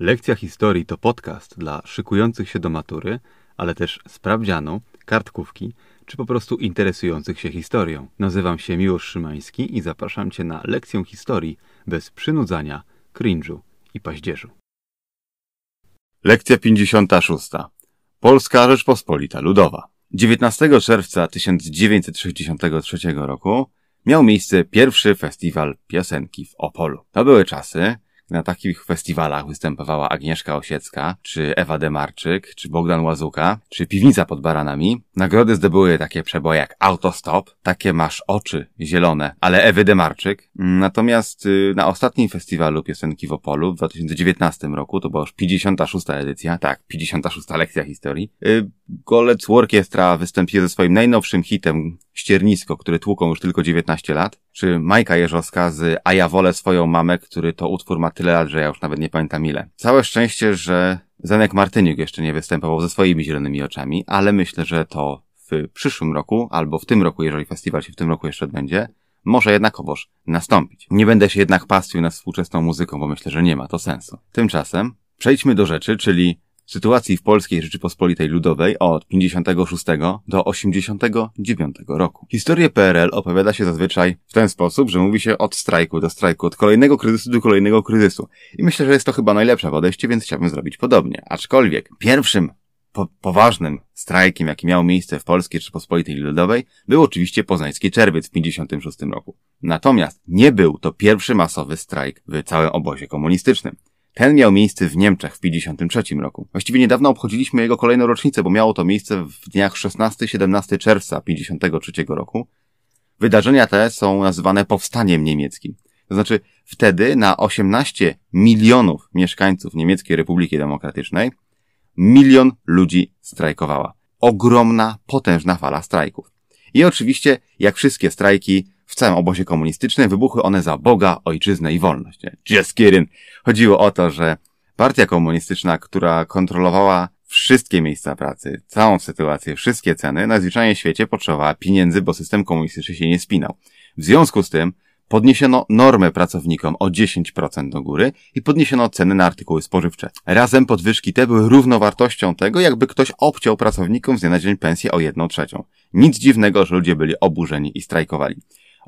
Lekcja historii to podcast dla szykujących się do matury, ale też sprawdzianu, kartkówki czy po prostu interesujących się historią. Nazywam się Miłosz Szymański i zapraszam Cię na lekcję historii bez przynudzania, cringe'u i paździerzu. Lekcja 56. Polska Rzeczpospolita Ludowa. 19 czerwca 1963 roku miał miejsce pierwszy festiwal piosenki w Opolu. To były czasy, na takich festiwalach występowała Agnieszka Osiecka, czy Ewa Demarczyk, czy Bogdan Łazuka, czy Piwnica pod Baranami. Nagrody zdobyły takie przeboje jak Autostop, takie masz oczy zielone, ale Ewy Demarczyk. Natomiast y, na ostatnim festiwalu piosenki w Opolu w 2019 roku, to była już 56. edycja, tak, 56. lekcja historii, y, Golec Orkiestra wystąpił ze swoim najnowszym hitem Ściernisko, który tłuką już tylko 19 lat, czy Majka Jeżowska z A ja wolę swoją mamę, który to utwór ma tyle lat, że ja już nawet nie pamiętam ile. Całe szczęście, że Zenek Martyniuk jeszcze nie występował ze swoimi zielonymi oczami, ale myślę, że to w przyszłym roku, albo w tym roku, jeżeli festiwal się w tym roku jeszcze odbędzie, może jednakowoż nastąpić. Nie będę się jednak pastwił nad współczesną muzyką, bo myślę, że nie ma to sensu. Tymczasem przejdźmy do rzeczy, czyli sytuacji w Polskiej Rzeczypospolitej Ludowej od 56 do 89 roku. Historię PRL opowiada się zazwyczaj w ten sposób, że mówi się od strajku do strajku, od kolejnego kryzysu do kolejnego kryzysu. I myślę, że jest to chyba najlepsze podejście, więc chciałbym zrobić podobnie. Aczkolwiek pierwszym po poważnym strajkiem, jaki miał miejsce w Polskiej Rzeczypospolitej Ludowej, był oczywiście poznański czerwiec w 56 roku. Natomiast nie był to pierwszy masowy strajk w całym obozie komunistycznym. Ten miał miejsce w Niemczech w 1953 roku. Właściwie niedawno obchodziliśmy jego kolejną rocznicę, bo miało to miejsce w dniach 16-17 czerwca 1953 roku. Wydarzenia te są nazywane powstaniem niemieckim. To znaczy, wtedy na 18 milionów mieszkańców Niemieckiej Republiki Demokratycznej milion ludzi strajkowała. Ogromna, potężna fala strajków. I oczywiście, jak wszystkie strajki, w całym obozie komunistycznym wybuchły one za Boga, ojczyznę i wolność. Just kidding. Chodziło o to, że partia komunistyczna, która kontrolowała wszystkie miejsca pracy, całą sytuację, wszystkie ceny, na zwyczajnie świecie potrzebowała pieniędzy, bo system komunistyczny się nie spinał. W związku z tym podniesiono normę pracownikom o 10% do góry i podniesiono ceny na artykuły spożywcze. Razem podwyżki te były równowartością tego, jakby ktoś obciął pracownikom z dnia na dzień pensję o 1 trzecią. Nic dziwnego, że ludzie byli oburzeni i strajkowali.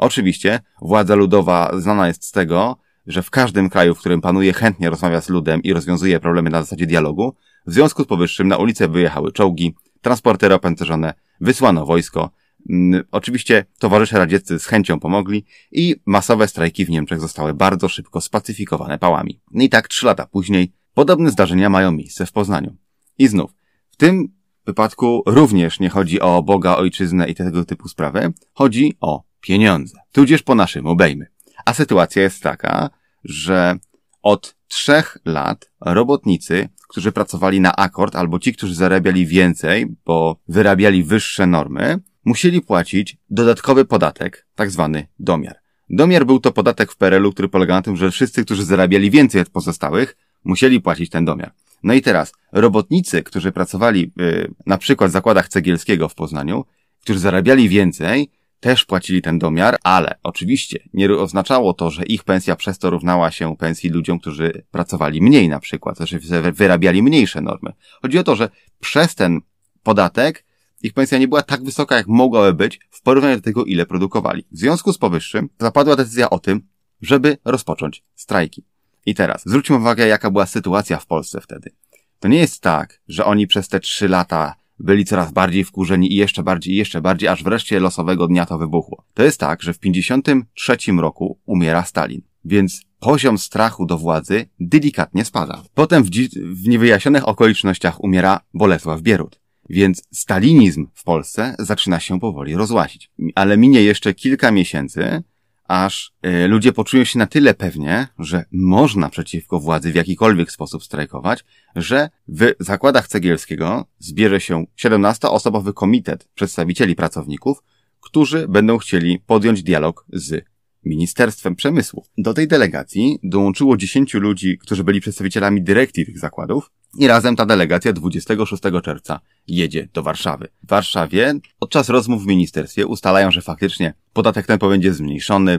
Oczywiście władza ludowa znana jest z tego, że w każdym kraju, w którym panuje, chętnie rozmawia z ludem i rozwiązuje problemy na zasadzie dialogu. W związku z powyższym na ulicę wyjechały czołgi, transportery opancerzone, wysłano wojsko. Mm, oczywiście towarzysze radzieccy z chęcią pomogli i masowe strajki w Niemczech zostały bardzo szybko spacyfikowane pałami. No I tak trzy lata później podobne zdarzenia mają miejsce w Poznaniu. I znów, w tym wypadku również nie chodzi o Boga, ojczyznę i tego typu sprawy, chodzi o pieniądze. Tudzież po naszym obejmy. A sytuacja jest taka, że od trzech lat robotnicy, którzy pracowali na akord, albo ci, którzy zarabiali więcej, bo wyrabiali wyższe normy, musieli płacić dodatkowy podatek, tak zwany domiar. Domiar był to podatek w PRL-u, który polegał na tym, że wszyscy, którzy zarabiali więcej od pozostałych, musieli płacić ten domiar. No i teraz, robotnicy, którzy pracowali yy, na przykład w zakładach cegielskiego w Poznaniu, którzy zarabiali więcej, też płacili ten domiar, ale oczywiście nie oznaczało to, że ich pensja przez to równała się pensji ludziom, którzy pracowali mniej na przykład, znaczy wyrabiali mniejsze normy. Chodzi o to, że przez ten podatek ich pensja nie była tak wysoka, jak mogłaby być w porównaniu do tego, ile produkowali. W związku z powyższym zapadła decyzja o tym, żeby rozpocząć strajki. I teraz zwróćmy uwagę, jaka była sytuacja w Polsce wtedy. To nie jest tak, że oni przez te trzy lata byli coraz bardziej wkurzeni i jeszcze bardziej i jeszcze bardziej, aż wreszcie losowego dnia to wybuchło. To jest tak, że w 53 roku umiera Stalin, więc poziom strachu do władzy delikatnie spada. Potem w, w niewyjaśnionych okolicznościach umiera Bolesław Bierut. Więc stalinizm w Polsce zaczyna się powoli rozłazić. Ale minie jeszcze kilka miesięcy, aż y, ludzie poczują się na tyle pewnie, że można przeciwko władzy w jakikolwiek sposób strajkować, że w zakładach cegielskiego zbierze się 17-osobowy komitet przedstawicieli pracowników, którzy będą chcieli podjąć dialog z Ministerstwem Przemysłu. Do tej delegacji dołączyło 10 ludzi, którzy byli przedstawicielami dyrekcji tych zakładów i razem ta delegacja 26 czerwca jedzie do Warszawy. W Warszawie podczas rozmów w ministerstwie ustalają, że faktycznie podatek ten będzie zmniejszony,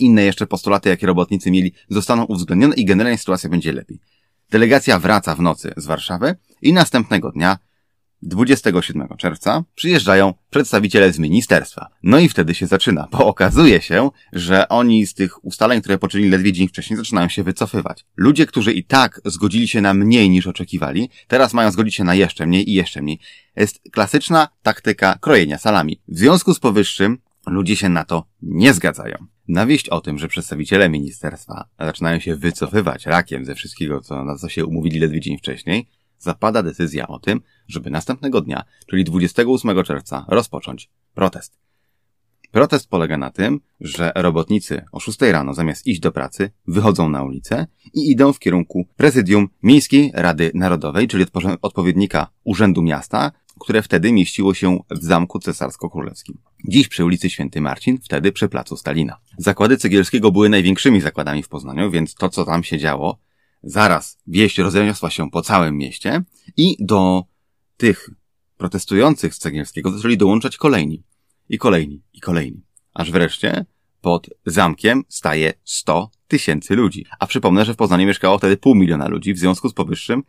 inne jeszcze postulaty, jakie robotnicy mieli, zostaną uwzględnione i generalnie sytuacja będzie lepiej. Delegacja wraca w nocy z Warszawy i następnego dnia 27 czerwca przyjeżdżają przedstawiciele z ministerstwa. No i wtedy się zaczyna, bo okazuje się, że oni z tych ustaleń, które poczynili ledwie dzień wcześniej, zaczynają się wycofywać. Ludzie, którzy i tak zgodzili się na mniej niż oczekiwali, teraz mają zgodzić się na jeszcze mniej i jeszcze mniej. Jest klasyczna taktyka krojenia salami. W związku z powyższym ludzie się na to nie zgadzają. Na wieść o tym, że przedstawiciele ministerstwa zaczynają się wycofywać rakiem ze wszystkiego, co, na co się umówili ledwie dzień wcześniej, zapada decyzja o tym, żeby następnego dnia, czyli 28 czerwca, rozpocząć protest. Protest polega na tym, że robotnicy o 6 rano zamiast iść do pracy wychodzą na ulicę i idą w kierunku prezydium Miejskiej Rady Narodowej, czyli odpowiednika Urzędu Miasta, które wtedy mieściło się w Zamku Cesarsko-Królewskim. Dziś przy ulicy Święty Marcin, wtedy przy placu Stalina. Zakłady Cegielskiego były największymi zakładami w Poznaniu, więc to, co tam się działo, zaraz wieść rozniosła się po całym mieście i do tych protestujących z Cegielskiego zaczęli dołączać kolejni. I kolejni, i kolejni. Aż wreszcie pod zamkiem staje 100 tysięcy ludzi. A przypomnę, że w Poznaniu mieszkało wtedy pół miliona ludzi, w związku z powyższym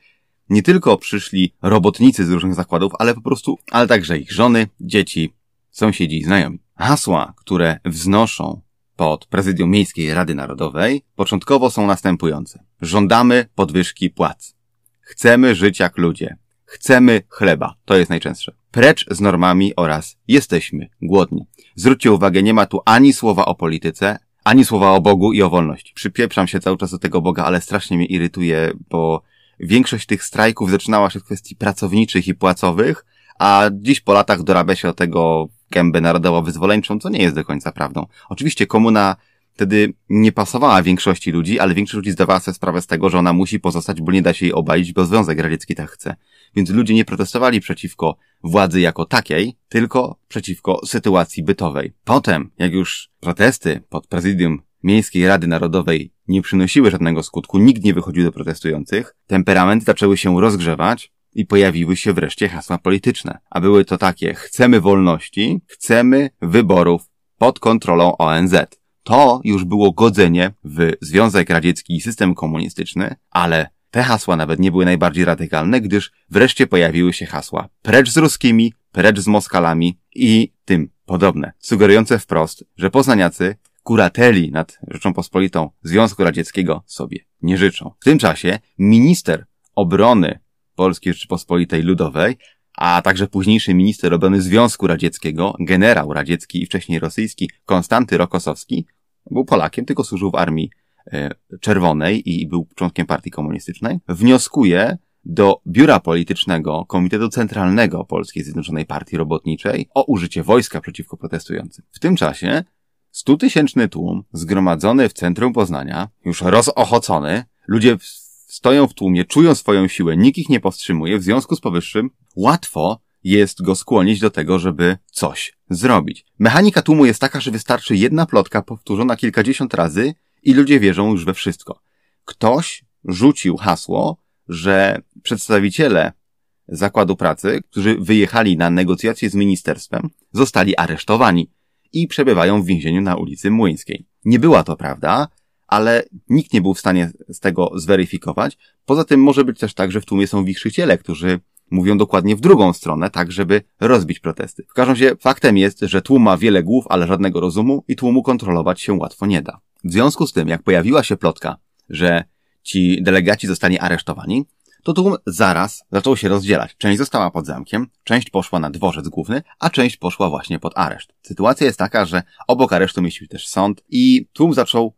nie tylko przyszli robotnicy z różnych zakładów, ale po prostu, ale także ich żony, dzieci, sąsiedzi i znajomi. Hasła, które wznoszą pod prezydium Miejskiej Rady Narodowej początkowo są następujące. Żądamy podwyżki płac. Chcemy żyć jak ludzie. Chcemy chleba. To jest najczęstsze. Precz z normami oraz jesteśmy głodni. Zwróćcie uwagę, nie ma tu ani słowa o polityce, ani słowa o Bogu i o wolności. Przypieprzam się cały czas do tego Boga, ale strasznie mnie irytuje, bo większość tych strajków zaczynała się w kwestii pracowniczych i płacowych, a dziś po latach dorabia się o tego gębę narodowo-wyzwoleńczą, co nie jest do końca prawdą. Oczywiście komuna wtedy nie pasowała większości ludzi, ale większość ludzi zdawała sobie sprawę z tego, że ona musi pozostać, bo nie da się jej obalić, bo Związek Radziecki tak chce. Więc ludzie nie protestowali przeciwko władzy jako takiej, tylko przeciwko sytuacji bytowej. Potem, jak już protesty pod prezydium Miejskiej Rady Narodowej nie przynosiły żadnego skutku, nikt nie wychodził do protestujących, temperamenty zaczęły się rozgrzewać, i pojawiły się wreszcie hasła polityczne. A były to takie, chcemy wolności, chcemy wyborów pod kontrolą ONZ. To już było godzenie w Związek Radziecki i system komunistyczny, ale te hasła nawet nie były najbardziej radykalne, gdyż wreszcie pojawiły się hasła precz z ruskimi, precz z Moskalami i tym podobne, sugerujące wprost, że poznaniacy kurateli nad Rzecząpospolitą Związku Radzieckiego sobie nie życzą. W tym czasie minister obrony Polskiej Rzeczypospolitej Ludowej, a także późniejszy minister obrony Związku Radzieckiego, generał radziecki i wcześniej rosyjski Konstanty Rokosowski, był Polakiem, tylko służył w armii e, czerwonej i był członkiem partii komunistycznej, wnioskuje do biura politycznego Komitetu Centralnego Polskiej Zjednoczonej Partii Robotniczej o użycie wojska przeciwko protestującym. W tym czasie stutysięczny tłum zgromadzony w centrum Poznania, już rozochocony, ludzie stoją w tłumie, czują swoją siłę, nikt ich nie powstrzymuje, w związku z powyższym łatwo jest go skłonić do tego, żeby coś zrobić. Mechanika tłumu jest taka, że wystarczy jedna plotka powtórzona kilkadziesiąt razy i ludzie wierzą już we wszystko. Ktoś rzucił hasło, że przedstawiciele zakładu pracy, którzy wyjechali na negocjacje z ministerstwem, zostali aresztowani i przebywają w więzieniu na ulicy Młyńskiej. Nie była to prawda, ale nikt nie był w stanie z tego zweryfikować. Poza tym może być też tak, że w tłumie są wichrzyciele, którzy mówią dokładnie w drugą stronę, tak żeby rozbić protesty. W każdym razie faktem jest, że tłum ma wiele głów, ale żadnego rozumu i tłumu kontrolować się łatwo nie da. W związku z tym, jak pojawiła się plotka, że ci delegaci zostali aresztowani, to tłum zaraz zaczął się rozdzielać. Część została pod zamkiem, część poszła na dworzec główny, a część poszła właśnie pod areszt. Sytuacja jest taka, że obok aresztu mieścił też sąd i tłum zaczął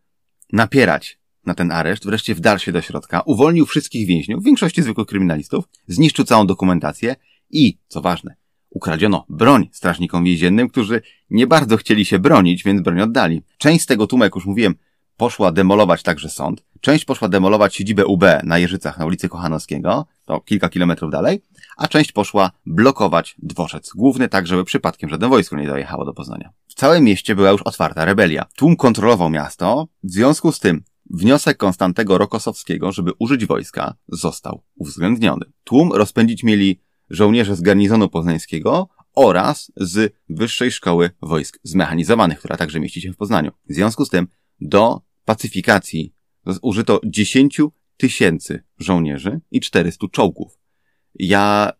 napierać na ten areszt, wreszcie wdarł się do środka, uwolnił wszystkich więźniów, w większości zwykłych kryminalistów, zniszczył całą dokumentację i, co ważne, ukradziono broń strażnikom więziennym, którzy nie bardzo chcieli się bronić, więc broń oddali. Część z tego tłumu, jak już mówiłem, poszła demolować także sąd, część poszła demolować siedzibę UB na Jeżycach na ulicy Kochanowskiego, to kilka kilometrów dalej, a część poszła blokować dworzec główny, tak żeby przypadkiem żadne wojsko nie dojechało do Poznania. W całym mieście była już otwarta rebelia. Tłum kontrolował miasto, w związku z tym wniosek Konstantego Rokosowskiego, żeby użyć wojska, został uwzględniony. Tłum rozpędzić mieli żołnierze z garnizonu poznańskiego oraz z Wyższej Szkoły Wojsk Zmechanizowanych, która także mieści się w Poznaniu. W związku z tym do pacyfikacji użyto 10 tysięcy żołnierzy i 400 czołgów. Ja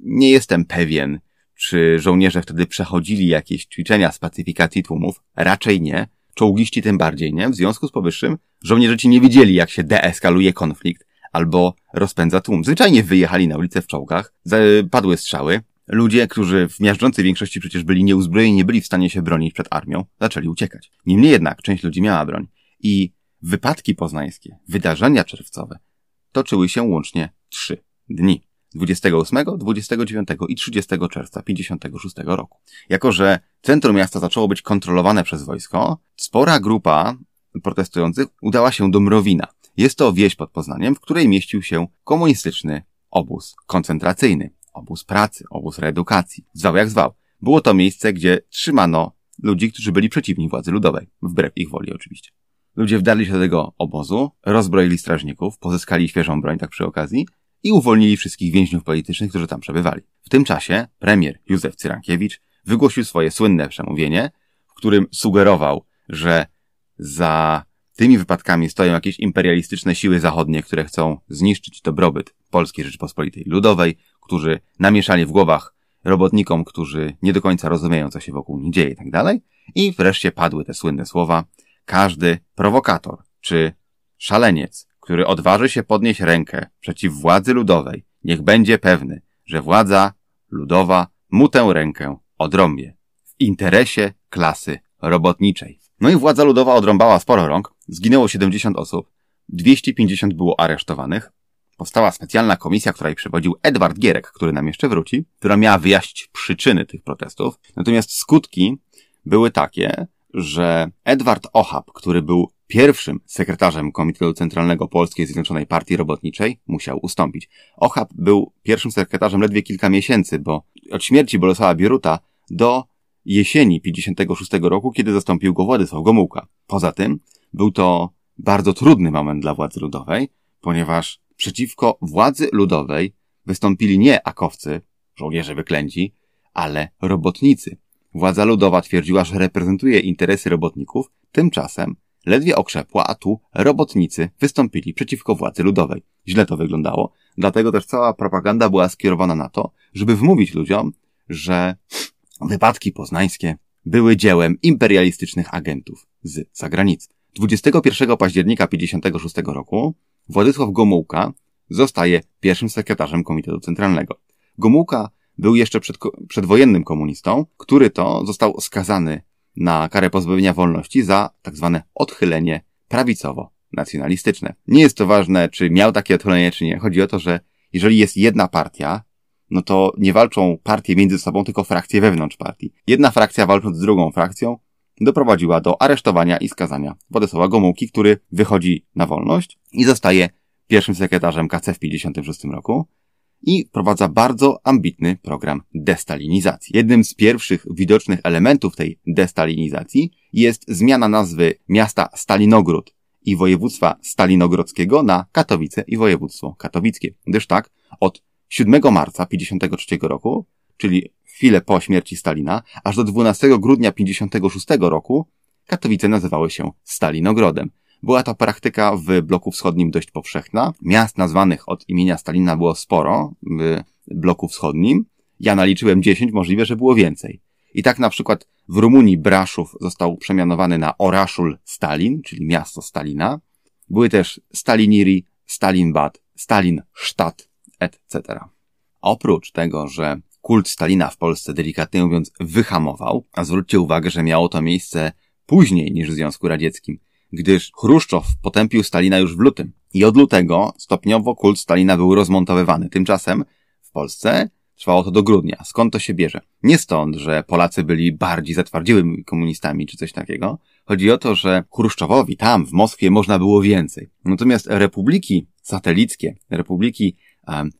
nie jestem pewien, czy żołnierze wtedy przechodzili jakieś ćwiczenia z pacyfikacji tłumów. Raczej nie. Czołgiści tym bardziej nie. W związku z powyższym żołnierze ci nie wiedzieli, jak się deeskaluje konflikt albo rozpędza tłum. Zwyczajnie wyjechali na ulicę w czołgach, padły strzały. Ludzie, którzy w miażdżącej większości przecież byli nieuzbrojeni, nie byli w stanie się bronić przed armią, zaczęli uciekać. Niemniej jednak część ludzi miała broń. I wypadki poznańskie, wydarzenia czerwcowe toczyły się łącznie trzy dni. 28, 29 i 30 czerwca 56 roku. Jako, że centrum miasta zaczęło być kontrolowane przez wojsko, spora grupa protestujących udała się do Mrowina. Jest to wieś pod Poznaniem, w której mieścił się komunistyczny obóz koncentracyjny, obóz pracy, obóz reedukacji. Zwał jak zwał. Było to miejsce, gdzie trzymano ludzi, którzy byli przeciwni władzy ludowej. Wbrew ich woli oczywiście. Ludzie wdarli się do tego obozu, rozbroili strażników, pozyskali świeżą broń tak przy okazji i uwolnili wszystkich więźniów politycznych, którzy tam przebywali. W tym czasie premier Józef Cyrankiewicz wygłosił swoje słynne przemówienie, w którym sugerował, że za tymi wypadkami stoją jakieś imperialistyczne siły zachodnie, które chcą zniszczyć dobrobyt Polskiej Rzeczypospolitej Ludowej, którzy namieszali w głowach robotnikom, którzy nie do końca rozumieją, co się wokół nich dzieje i tak dalej. I wreszcie padły te słynne słowa. Każdy prowokator czy szaleniec, który odważy się podnieść rękę przeciw władzy ludowej, niech będzie pewny, że władza ludowa mu tę rękę odrąbie. W interesie klasy robotniczej. No i władza ludowa odrąbała sporo rąk, zginęło 70 osób, 250 było aresztowanych, powstała specjalna komisja, której przewodził Edward Gierek, który nam jeszcze wróci, która miała wyjaśnić przyczyny tych protestów. Natomiast skutki były takie, że Edward Ochab, który był pierwszym sekretarzem Komitetu Centralnego Polskiej Zjednoczonej Partii Robotniczej, musiał ustąpić. Ochab był pierwszym sekretarzem ledwie kilka miesięcy, bo od śmierci Bolesława Bieruta do jesieni 56 roku, kiedy zastąpił go Władysław Gomułka. Poza tym był to bardzo trudny moment dla władzy ludowej, ponieważ przeciwko władzy ludowej wystąpili nie akowcy, żołnierze wyklęci, ale robotnicy. Władza ludowa twierdziła, że reprezentuje interesy robotników, tymczasem ledwie okrzepła, a tu robotnicy wystąpili przeciwko władzy ludowej. Źle to wyglądało, dlatego też cała propaganda była skierowana na to, żeby wmówić ludziom, że wypadki poznańskie były dziełem imperialistycznych agentów z zagranicy. 21 października 56 roku Władysław Gomułka zostaje pierwszym sekretarzem Komitetu Centralnego. Gomułka był jeszcze przed, przedwojennym komunistą, który to został skazany na karę pozbawienia wolności za tak zwane odchylenie prawicowo-nacjonalistyczne. Nie jest to ważne, czy miał takie odchylenie, czy nie. Chodzi o to, że jeżeli jest jedna partia, no to nie walczą partie między sobą, tylko frakcje wewnątrz partii. Jedna frakcja walcząc z drugą frakcją doprowadziła do aresztowania i skazania Władysława Gomułki, który wychodzi na wolność i zostaje pierwszym sekretarzem KC w 1956 roku i wprowadza bardzo ambitny program destalinizacji. Jednym z pierwszych widocznych elementów tej destalinizacji jest zmiana nazwy miasta Stalinogród i województwa stalinogrodzkiego na Katowice i województwo katowickie. Gdyż tak, od 7 marca 1953 roku, czyli chwilę po śmierci Stalina, aż do 12 grudnia 1956 roku Katowice nazywały się Stalinogrodem. Była to praktyka w bloku wschodnim dość powszechna. Miast nazwanych od imienia Stalina było sporo w bloku wschodnim. Ja naliczyłem 10, możliwe, że było więcej. I tak na przykład w Rumunii Braszów został przemianowany na Oraszul Stalin, czyli miasto Stalina. Były też Staliniri, Stalinbad, Stalinstadt, etc. Oprócz tego, że kult Stalina w Polsce delikatnie mówiąc wyhamował, a zwróćcie uwagę, że miało to miejsce później niż w Związku Radzieckim gdyż Chruszczow potępił Stalina już w lutym. I od lutego stopniowo kult Stalina był rozmontowywany. Tymczasem w Polsce trwało to do grudnia. Skąd to się bierze? Nie stąd, że Polacy byli bardziej zatwardziłymi komunistami czy coś takiego. Chodzi o to, że Chruszczowowi tam w Moskwie można było więcej. Natomiast republiki satelickie, republiki um,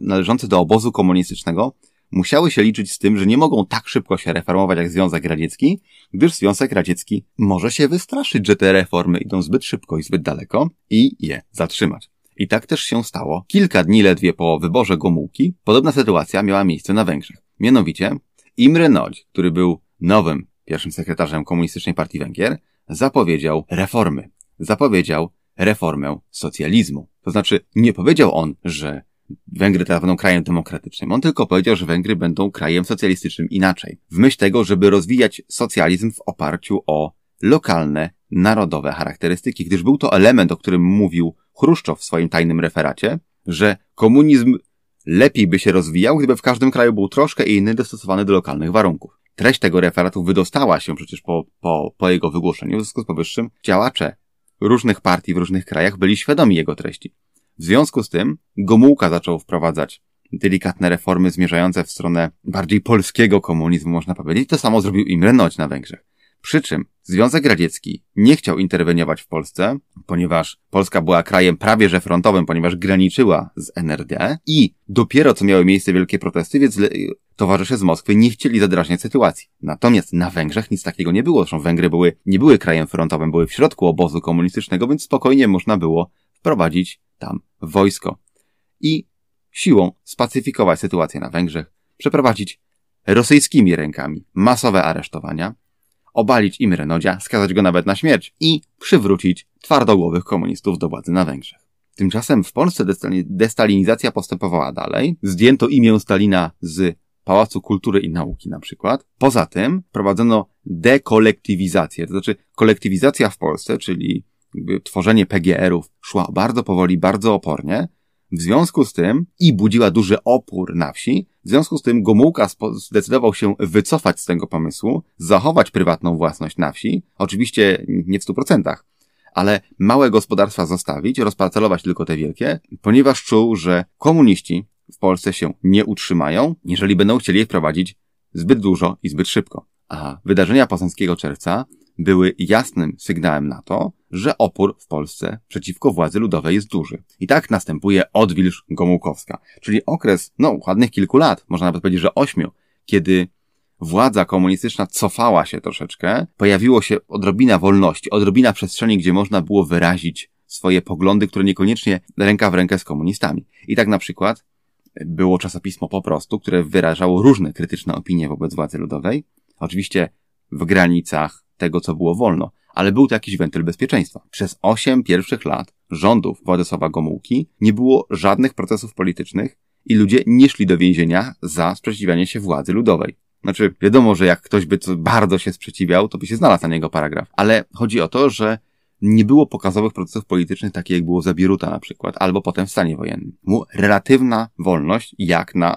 należące do obozu komunistycznego musiały się liczyć z tym, że nie mogą tak szybko się reformować jak Związek Radziecki, gdyż Związek Radziecki może się wystraszyć, że te reformy idą zbyt szybko i zbyt daleko i je zatrzymać. I tak też się stało. Kilka dni ledwie po wyborze Gomułki podobna sytuacja miała miejsce na Węgrzech. Mianowicie Imre Nagy, który był nowym pierwszym sekretarzem Komunistycznej Partii Węgier, zapowiedział reformy. Zapowiedział reformę socjalizmu. To znaczy, nie powiedział on, że Węgry teraz będą krajem demokratycznym. On tylko powiedział, że Węgry będą krajem socjalistycznym inaczej. W myśl tego, żeby rozwijać socjalizm w oparciu o lokalne, narodowe charakterystyki, gdyż był to element, o którym mówił Chruszczow w swoim tajnym referacie, że komunizm lepiej by się rozwijał, gdyby w każdym kraju był troszkę inny, dostosowany do lokalnych warunków. Treść tego referatu wydostała się przecież po, po, po jego wygłoszeniu, w związku z powyższym działacze różnych partii w różnych krajach byli świadomi jego treści. W związku z tym Gomułka zaczął wprowadzać delikatne reformy zmierzające w stronę bardziej polskiego komunizmu, można powiedzieć. To samo zrobił Imre Noć na Węgrzech. Przy czym Związek Radziecki nie chciał interweniować w Polsce, ponieważ Polska była krajem prawie że frontowym, ponieważ graniczyła z NRD i dopiero co miały miejsce wielkie protesty, więc towarzysze z Moskwy nie chcieli zadrażniać sytuacji. Natomiast na Węgrzech nic takiego nie było. Zresztą Węgry były, nie były krajem frontowym, były w środku obozu komunistycznego, więc spokojnie można było wprowadzić tam wojsko i siłą spacyfikować sytuację na Węgrzech, przeprowadzić rosyjskimi rękami masowe aresztowania, obalić Imre Nodzia, skazać go nawet na śmierć i przywrócić twardogłowych komunistów do władzy na Węgrzech. Tymczasem w Polsce destalinizacja postępowała dalej. Zdjęto imię Stalina z Pałacu Kultury i Nauki na przykład. Poza tym prowadzono dekolektywizację, to znaczy kolektywizacja w Polsce, czyli tworzenie PGR-ów szła bardzo powoli, bardzo opornie. W związku z tym i budziła duży opór na wsi, w związku z tym Gomułka zdecydował się wycofać z tego pomysłu, zachować prywatną własność na wsi, oczywiście nie w stu procentach, ale małe gospodarstwa zostawić, rozparcelować tylko te wielkie, ponieważ czuł, że komuniści w Polsce się nie utrzymają, jeżeli będą chcieli je wprowadzić zbyt dużo i zbyt szybko. A wydarzenia poznańskiego czerwca były jasnym sygnałem na to, że opór w Polsce przeciwko władzy ludowej jest duży. I tak następuje odwilż Gomułkowska, czyli okres, no, ładnych kilku lat, można nawet powiedzieć, że ośmiu, kiedy władza komunistyczna cofała się troszeczkę, pojawiło się odrobina wolności, odrobina przestrzeni, gdzie można było wyrazić swoje poglądy, które niekoniecznie ręka w rękę z komunistami. I tak na przykład było czasopismo po prostu, które wyrażało różne krytyczne opinie wobec władzy ludowej, oczywiście w granicach tego, co było wolno, ale był to jakiś wentyl bezpieczeństwa. Przez osiem pierwszych lat rządów Władysława Gomułki nie było żadnych procesów politycznych i ludzie nie szli do więzienia za sprzeciwianie się władzy ludowej. Znaczy, wiadomo, że jak ktoś by bardzo się sprzeciwiał, to by się znalazł na niego paragraf. Ale chodzi o to, że nie było pokazowych procesów politycznych, takich jak było za Bieruta na przykład, albo potem w stanie wojennym. Mu relatywna wolność, jak na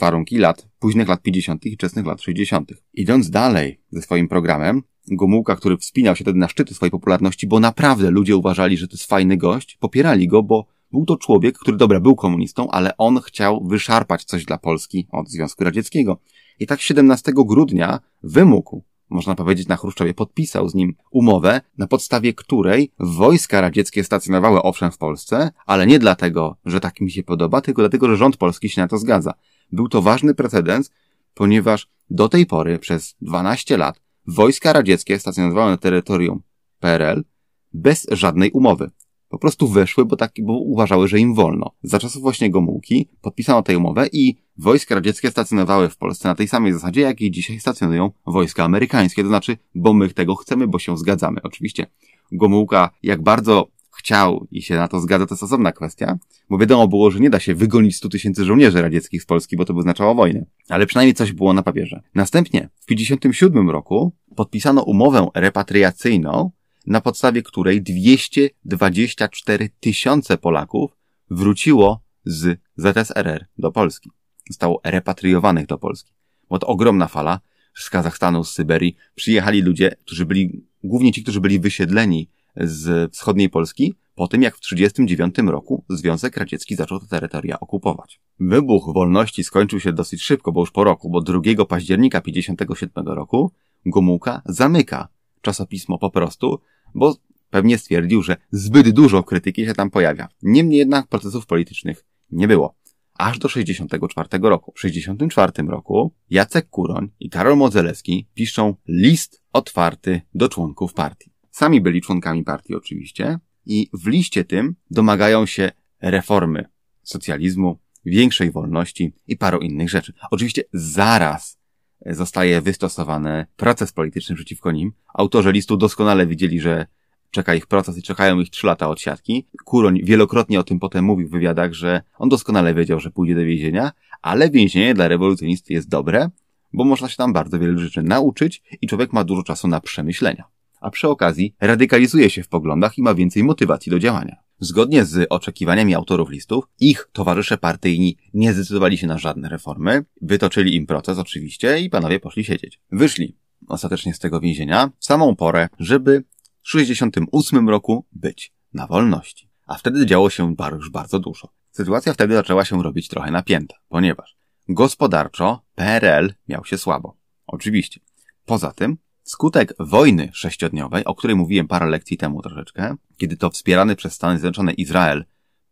warunki lat, późnych lat 50. i wczesnych lat 60. Idąc dalej ze swoim programem, Gomułka, który wspinał się wtedy na szczyty swojej popularności, bo naprawdę ludzie uważali, że to jest fajny gość, popierali go, bo był to człowiek, który dobra, był komunistą, ale on chciał wyszarpać coś dla Polski od Związku Radzieckiego. I tak 17 grudnia wymógł, można powiedzieć na Chruszczowie, podpisał z nim umowę, na podstawie której wojska radzieckie stacjonowały owszem w Polsce, ale nie dlatego, że tak mi się podoba, tylko dlatego, że rząd polski się na to zgadza. Był to ważny precedens, ponieważ do tej pory przez 12 lat wojska radzieckie stacjonowały na terytorium PRL bez żadnej umowy. Po prostu weszły, bo, tak, bo uważały, że im wolno. Za czasów właśnie Gomułki podpisano tę umowę i wojska radzieckie stacjonowały w Polsce na tej samej zasadzie, jak i dzisiaj stacjonują wojska amerykańskie. To znaczy, bo my tego chcemy, bo się zgadzamy. Oczywiście Gomułka, jak bardzo chciał i się na to zgadza, to jest osobna kwestia, bo wiadomo było, że nie da się wygonić 100 tysięcy żołnierzy radzieckich z Polski, bo to by oznaczało wojnę. Ale przynajmniej coś było na papierze. Następnie w 1957 roku podpisano umowę repatriacyjną, na podstawie której 224 tysiące Polaków wróciło z ZSRR do Polski. Zostało repatriowanych do Polski. Bo to ogromna fala z Kazachstanu, z Syberii. Przyjechali ludzie, którzy byli, głównie ci, którzy byli wysiedleni z wschodniej Polski, po tym jak w 1939 roku Związek Radziecki zaczął te terytoria okupować. Wybuch wolności skończył się dosyć szybko, bo już po roku, bo 2 października 1957 roku Gomułka zamyka czasopismo po prostu, bo pewnie stwierdził, że zbyt dużo krytyki się tam pojawia. Niemniej jednak procesów politycznych nie było. Aż do 64 roku. W 64 roku Jacek Kuroń i Karol Modzelewski piszą list otwarty do członków partii. Sami byli członkami partii oczywiście i w liście tym domagają się reformy socjalizmu, większej wolności i paru innych rzeczy. Oczywiście zaraz zostaje wystosowany proces polityczny przeciwko nim. Autorzy listu doskonale widzieli, że czeka ich proces i czekają ich trzy lata odsiadki. Kuroń wielokrotnie o tym potem mówił w wywiadach, że on doskonale wiedział, że pójdzie do więzienia, ale więzienie dla rewolucjonisty jest dobre, bo można się tam bardzo wiele rzeczy nauczyć i człowiek ma dużo czasu na przemyślenia. A przy okazji radykalizuje się w poglądach i ma więcej motywacji do działania. Zgodnie z oczekiwaniami autorów listów, ich towarzysze partyjni nie zdecydowali się na żadne reformy, wytoczyli im proces oczywiście i panowie poszli siedzieć. Wyszli ostatecznie z tego więzienia w samą porę, żeby w 68 roku być na wolności. A wtedy działo się już bardzo dużo. Sytuacja wtedy zaczęła się robić trochę napięta, ponieważ gospodarczo PRL miał się słabo. Oczywiście. Poza tym Skutek wojny sześciodniowej, o której mówiłem parę lekcji temu troszeczkę, kiedy to wspierany przez Stany Zjednoczone Izrael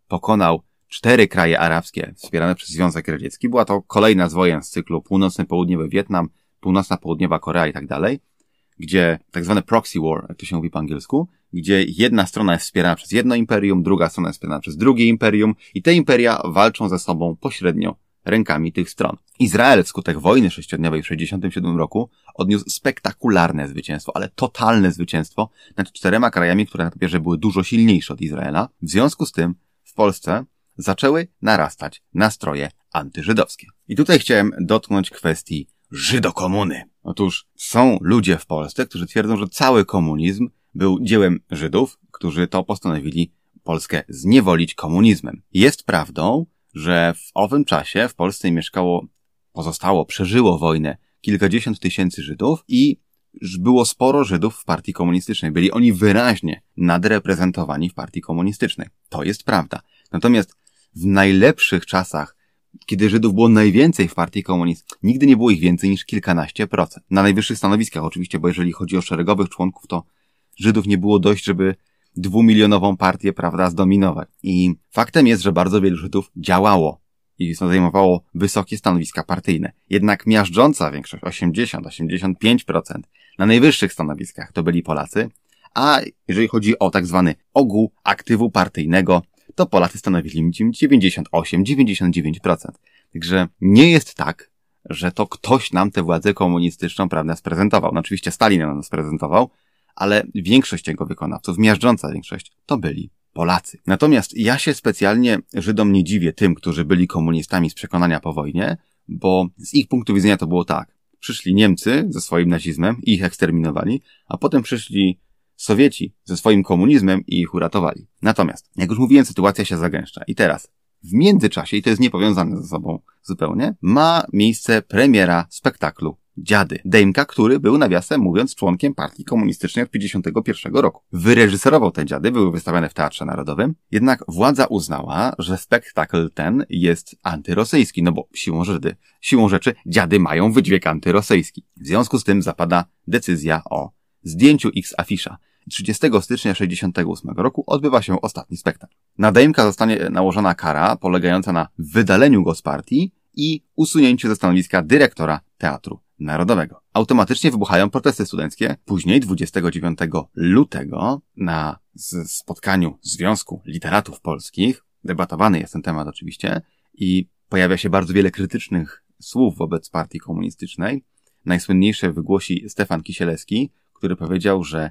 pokonał cztery kraje arabskie wspierane przez Związek Radziecki, była to kolejna z wojen z cyklu północny-południowy Wietnam, północna-południowa Korea i tak dalej, gdzie tak zwane proxy war, jak to się mówi po angielsku, gdzie jedna strona jest wspierana przez jedno imperium, druga strona jest wspierana przez drugie imperium i te imperia walczą ze sobą pośrednio rękami tych stron. Izrael wskutek wojny sześciodniowej w 1967 roku odniósł spektakularne zwycięstwo, ale totalne zwycięstwo nad czterema krajami, które na papierze były dużo silniejsze od Izraela. W związku z tym w Polsce zaczęły narastać nastroje antyżydowskie. I tutaj chciałem dotknąć kwestii Żydokomuny. Otóż są ludzie w Polsce, którzy twierdzą, że cały komunizm był dziełem Żydów, którzy to postanowili Polskę zniewolić komunizmem. Jest prawdą, że w owym czasie w Polsce mieszkało, pozostało, przeżyło wojnę kilkadziesiąt tysięcy Żydów i było sporo Żydów w partii komunistycznej. Byli oni wyraźnie nadreprezentowani w partii komunistycznej. To jest prawda. Natomiast w najlepszych czasach, kiedy Żydów było najwięcej w partii komunistycznej, nigdy nie było ich więcej niż kilkanaście procent. Na najwyższych stanowiskach oczywiście, bo jeżeli chodzi o szeregowych członków, to Żydów nie było dość, żeby dwumilionową partię, prawda, zdominować. I faktem jest, że bardzo wielu Żydów działało i zajmowało wysokie stanowiska partyjne. Jednak miażdżąca większość, 80-85% na najwyższych stanowiskach to byli Polacy, a jeżeli chodzi o tak zwany ogół aktywu partyjnego, to Polacy stanowili 98-99%. Także nie jest tak, że to ktoś nam tę władzę komunistyczną, prawda, sprezentował. No oczywiście Stalin nam sprezentował, ale większość jego wykonawców, miażdżąca większość, to byli Polacy. Natomiast ja się specjalnie Żydom nie dziwię tym, którzy byli komunistami z przekonania po wojnie, bo z ich punktu widzenia to było tak. Przyszli Niemcy ze swoim nazizmem i ich eksterminowali, a potem przyszli Sowieci ze swoim komunizmem i ich uratowali. Natomiast, jak już mówiłem, sytuacja się zagęszcza. I teraz, w międzyczasie, i to jest niepowiązane ze sobą zupełnie, ma miejsce premiera spektaklu Dziady. Dejmka, który był nawiasem mówiąc członkiem partii komunistycznej od 1951 roku. Wyreżyserował te dziady, były wystawiane w Teatrze Narodowym, jednak władza uznała, że spektakl ten jest antyrosyjski, no bo siłą siłą rzeczy dziady mają wydźwięk antyrosyjski. W związku z tym zapada decyzja o zdjęciu X afisza. 30 stycznia 1968 roku odbywa się ostatni spektakl. Na Dejmka zostanie nałożona kara polegająca na wydaleniu go z partii i usunięciu ze stanowiska dyrektora teatru Narodowego. Automatycznie wybuchają protesty studenckie. Później, 29 lutego, na spotkaniu Związku Literatów Polskich, debatowany jest ten temat oczywiście, i pojawia się bardzo wiele krytycznych słów wobec partii komunistycznej. Najsłynniejsze wygłosi Stefan Kisielewski, który powiedział, że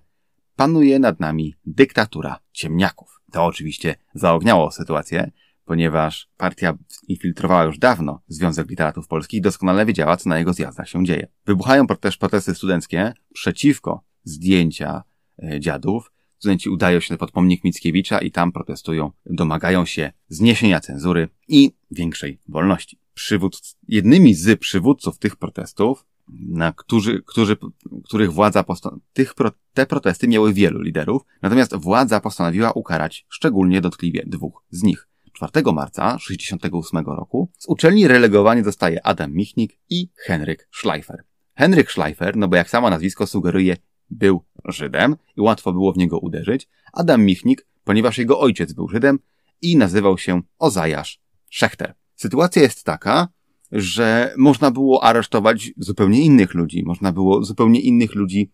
panuje nad nami dyktatura ciemniaków. To oczywiście zaogniało sytuację, ponieważ partia infiltrowała już dawno Związek Literatów Polskich i doskonale wiedziała, co na jego zjazdach się dzieje. Wybuchają też protesty studenckie przeciwko zdjęcia e, dziadów. Studenci udają się pod pomnik Mickiewicza i tam protestują, domagają się zniesienia cenzury i większej wolności. Przywódc, jednymi z przywódców tych protestów, na którzy, którzy, których władza tych pro, te protesty miały wielu liderów, natomiast władza postanowiła ukarać szczególnie dotkliwie dwóch z nich. 4 marca 1968 roku z uczelni relegowany zostaje Adam Michnik i Henryk Schleifer. Henryk Schleifer, no bo jak samo nazwisko sugeruje, był Żydem i łatwo było w niego uderzyć. Adam Michnik, ponieważ jego ojciec był Żydem i nazywał się Ozajasz Szechter. Sytuacja jest taka, że można było aresztować zupełnie innych ludzi, można było zupełnie innych ludzi,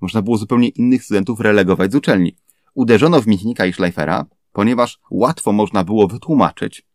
można było zupełnie innych studentów relegować z uczelni. Uderzono w Michnika i Schleifera, ponieważ łatwo można było wytłumaczyć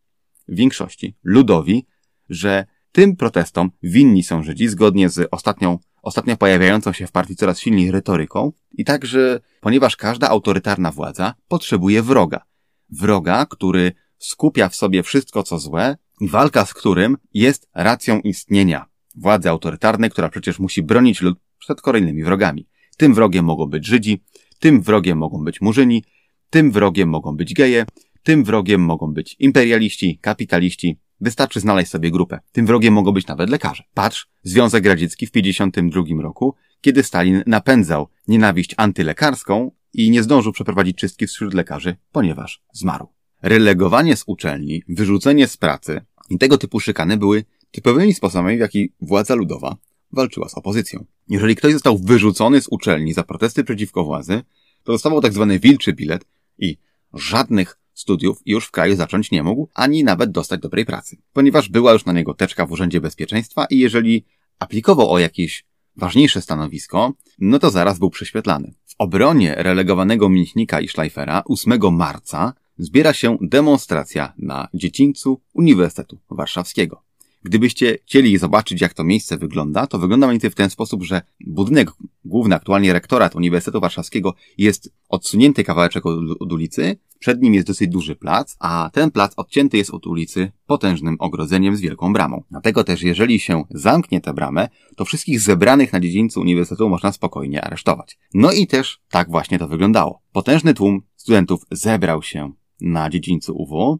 większości ludowi, że tym protestom winni są Żydzi zgodnie z ostatnią ostatnio pojawiającą się w partii coraz silniej retoryką i także, ponieważ każda autorytarna władza potrzebuje wroga. Wroga, który skupia w sobie wszystko co złe i walka z którym jest racją istnienia władzy autorytarnej, która przecież musi bronić lud przed kolejnymi wrogami. Tym wrogiem mogą być Żydzi, tym wrogiem mogą być Murzyni, tym wrogiem mogą być geje, tym wrogiem mogą być imperialiści, kapitaliści. Wystarczy znaleźć sobie grupę. Tym wrogiem mogą być nawet lekarze. Patrz, Związek Radziecki w 1952 roku, kiedy Stalin napędzał nienawiść antylekarską i nie zdążył przeprowadzić czystki wśród lekarzy, ponieważ zmarł. Relegowanie z uczelni, wyrzucenie z pracy i tego typu szykany były typowymi sposobami, w jaki władza ludowa walczyła z opozycją. Jeżeli ktoś został wyrzucony z uczelni za protesty przeciwko władzy, to dostawał tak zwany wilczy bilet i żadnych studiów już w kraju zacząć nie mógł, ani nawet dostać dobrej pracy, ponieważ była już na niego teczka w Urzędzie Bezpieczeństwa i jeżeli aplikował o jakieś ważniejsze stanowisko, no to zaraz był prześwietlany. W obronie relegowanego Michnika i Schleifera 8 marca zbiera się demonstracja na dziedzińcu Uniwersytetu Warszawskiego. Gdybyście chcieli zobaczyć, jak to miejsce wygląda, to wygląda mniej więcej w ten sposób, że budynek główny, aktualnie rektorat Uniwersytetu Warszawskiego jest odsunięty kawałeczek od, ulicy, przed nim jest dosyć duży plac, a ten plac odcięty jest od ulicy potężnym ogrodzeniem z wielką bramą. Dlatego też, jeżeli się zamknie tę bramę, to wszystkich zebranych na dziedzińcu uniwersytetu można spokojnie aresztować. No i też tak właśnie to wyglądało. Potężny tłum studentów zebrał się na dziedzińcu UW,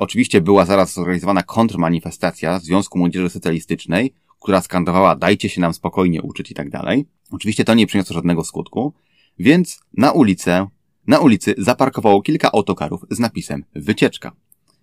oczywiście była zaraz zorganizowana kontrmanifestacja Związku Młodzieży Socjalistycznej, która skandowała dajcie się nam spokojnie uczyć i tak dalej. Oczywiście to nie przyniosło żadnego skutku, więc na ulicę, na ulicy zaparkowało kilka autokarów z napisem wycieczka.